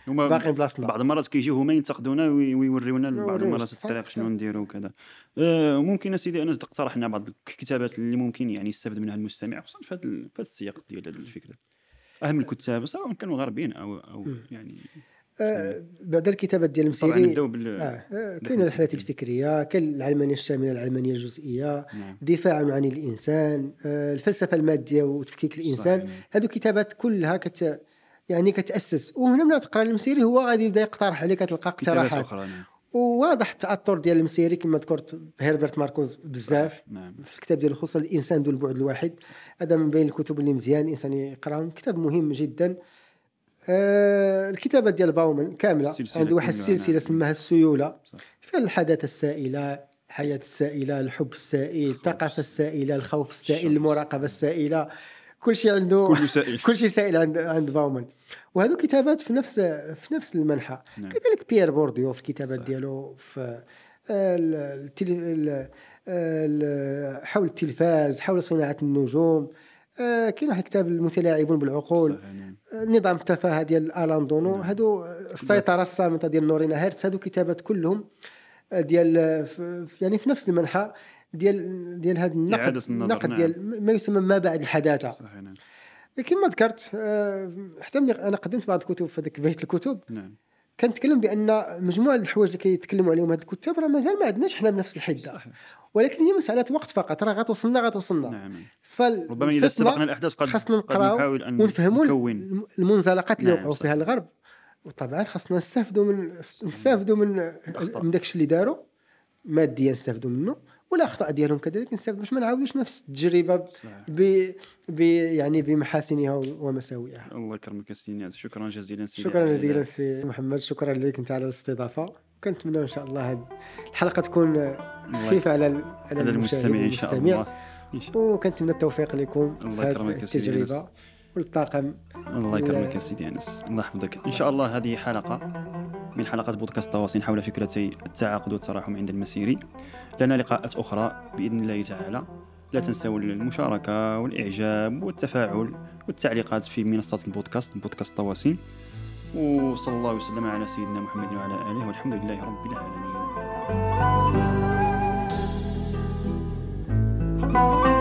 B: هما
A: باقيين بلاصتنا.
B: بعض المرات كيجيو هما ينتقدونا وي- ويوريونا بعض المرات الطريق. شنو نديرو وكذا آه، ممكن أسيدي انس تقترح لنا بعض الكتابات اللي ممكن يعني يستافد منها المستمع خصوصا في هذا السياق ديال هذه الفكرة أهم الكتاب سواء كانوا غربيين أو أو يعني
A: آه بعد الكتابات ديال المسيري
B: نبداو بال
A: آه آه، كاين. الرحلات الفكرية كاين العلمانية الشاملة العلمانية الجزئية
B: نعم.
A: دفاع عن الإنسان آه الفلسفة المادية وتفكيك
B: الإنسان.
A: هذو كتابات كلها كت يعني كتأسس. وهنا من تقرا المسيري هو غادي يبدأ يقترح عليك تلقى اقتراحات
B: نعم
A: وواضح التاثر ديال المسيري كما ذكرت بهربرت ماركوز بزاف
B: نعم
A: في الكتاب ديالو خصوصا الإنسان ذو البعد الواحد. هذا من بين الكتب اللي مزيان الانسان يقرأهم. كتاب مهم جدا. آه الكتابات ديال باومان
B: كاملة.
A: عنده واحد السلسله
B: نعم.
A: سماها السيولة.
B: صح.
A: فيها الحداثة السائلة الحياة السائلة الحب السائل الثقافة السائلة الخوف السائل. المراقبة السائلة. كل شيء عنده
B: كل سائل.
A: كل شيء سائل عند عند باومان وهذو كتابات في نفس في نفس المنحى
B: نعم.
A: كذلك بيير بورديو في الكتابات. ديالو في ال- التل... ال- ال- حول التلفاز حول صناعة النجوم آه، كاين واحد الكتاب المتلاعبون بالعقول
B: صحيح، نعم.
A: آه، نظام التفاهة ديال آلان دونو
B: نعم.
A: هادو السيطره الصامتة ديال نورينا هيرتس هادو كتابات كلهم ديال ف- ف- يعني في نفس المنحى ديال ديال هذا النقد النقد
B: نعم.
A: ديال ما يسمى ما بعد الحداثة.
B: صحيح نعم.
A: كما ذكرت آه، حتى أنا قدمت بعض الكتب في هذيك بيت الكتب
B: نعم.
A: كنتكلم بأن مجموعة الحوايج اللي كيتكلموا عليهم هاد الكتاب راه مازال ما عندناش حنا بنفس
B: الحدة.
A: ولكن هي مسألة وقت فقط راه غتوصلنا غتوصلنا.
B: نعم.
A: فال
B: ربما
A: إذا
B: استبقنا الأحداث قد
A: خاصنا نقراو ونفهموا المنزلقات اللي
B: نعم،
A: وقعوا. فيها الغرب. وطبعا خاصنا نستافدوا من نستافدوا من. من داكشي اللي داروا. ماديا نستافدوا منه. والاخطاء ديالهم كذلك نستافدوا باش ما نعاودوش نفس التجربة ب-. ب يعني بمحاسنها ومساوئها.
B: الله يكرمك سيدي شكرا جزيلا سيدي
A: شكرا جزيلا سي محمد. شكرا لك أنت على الاستضافة. وكنتمنى إن شاء الله هذه الحلقة تكون خفيفة على على
B: على
A: المشاهد
B: المستمع إن شاء. الله.
A: وكنتمنى التوفيق لكم
B: الله يكرمك.
A: التجربة. والطاقم.
B: الله يكرمك يا سيدي أنس. الله يحفظك. إن شاء الله هذه حلقة من حلقات بودكاست التواصل حول فكرتي التعاقد والتراحم عند المسيري. لنا لقاءات أخرى بإذن الله تعالى. لا تنسوا المشاركة والإعجاب والتفاعل والتعليقات في منصات البودكاست بودكاست التواصل وصلى الله وسلم على سيدنا محمد وعلى آله. والحمد لله رب العالمين. thank you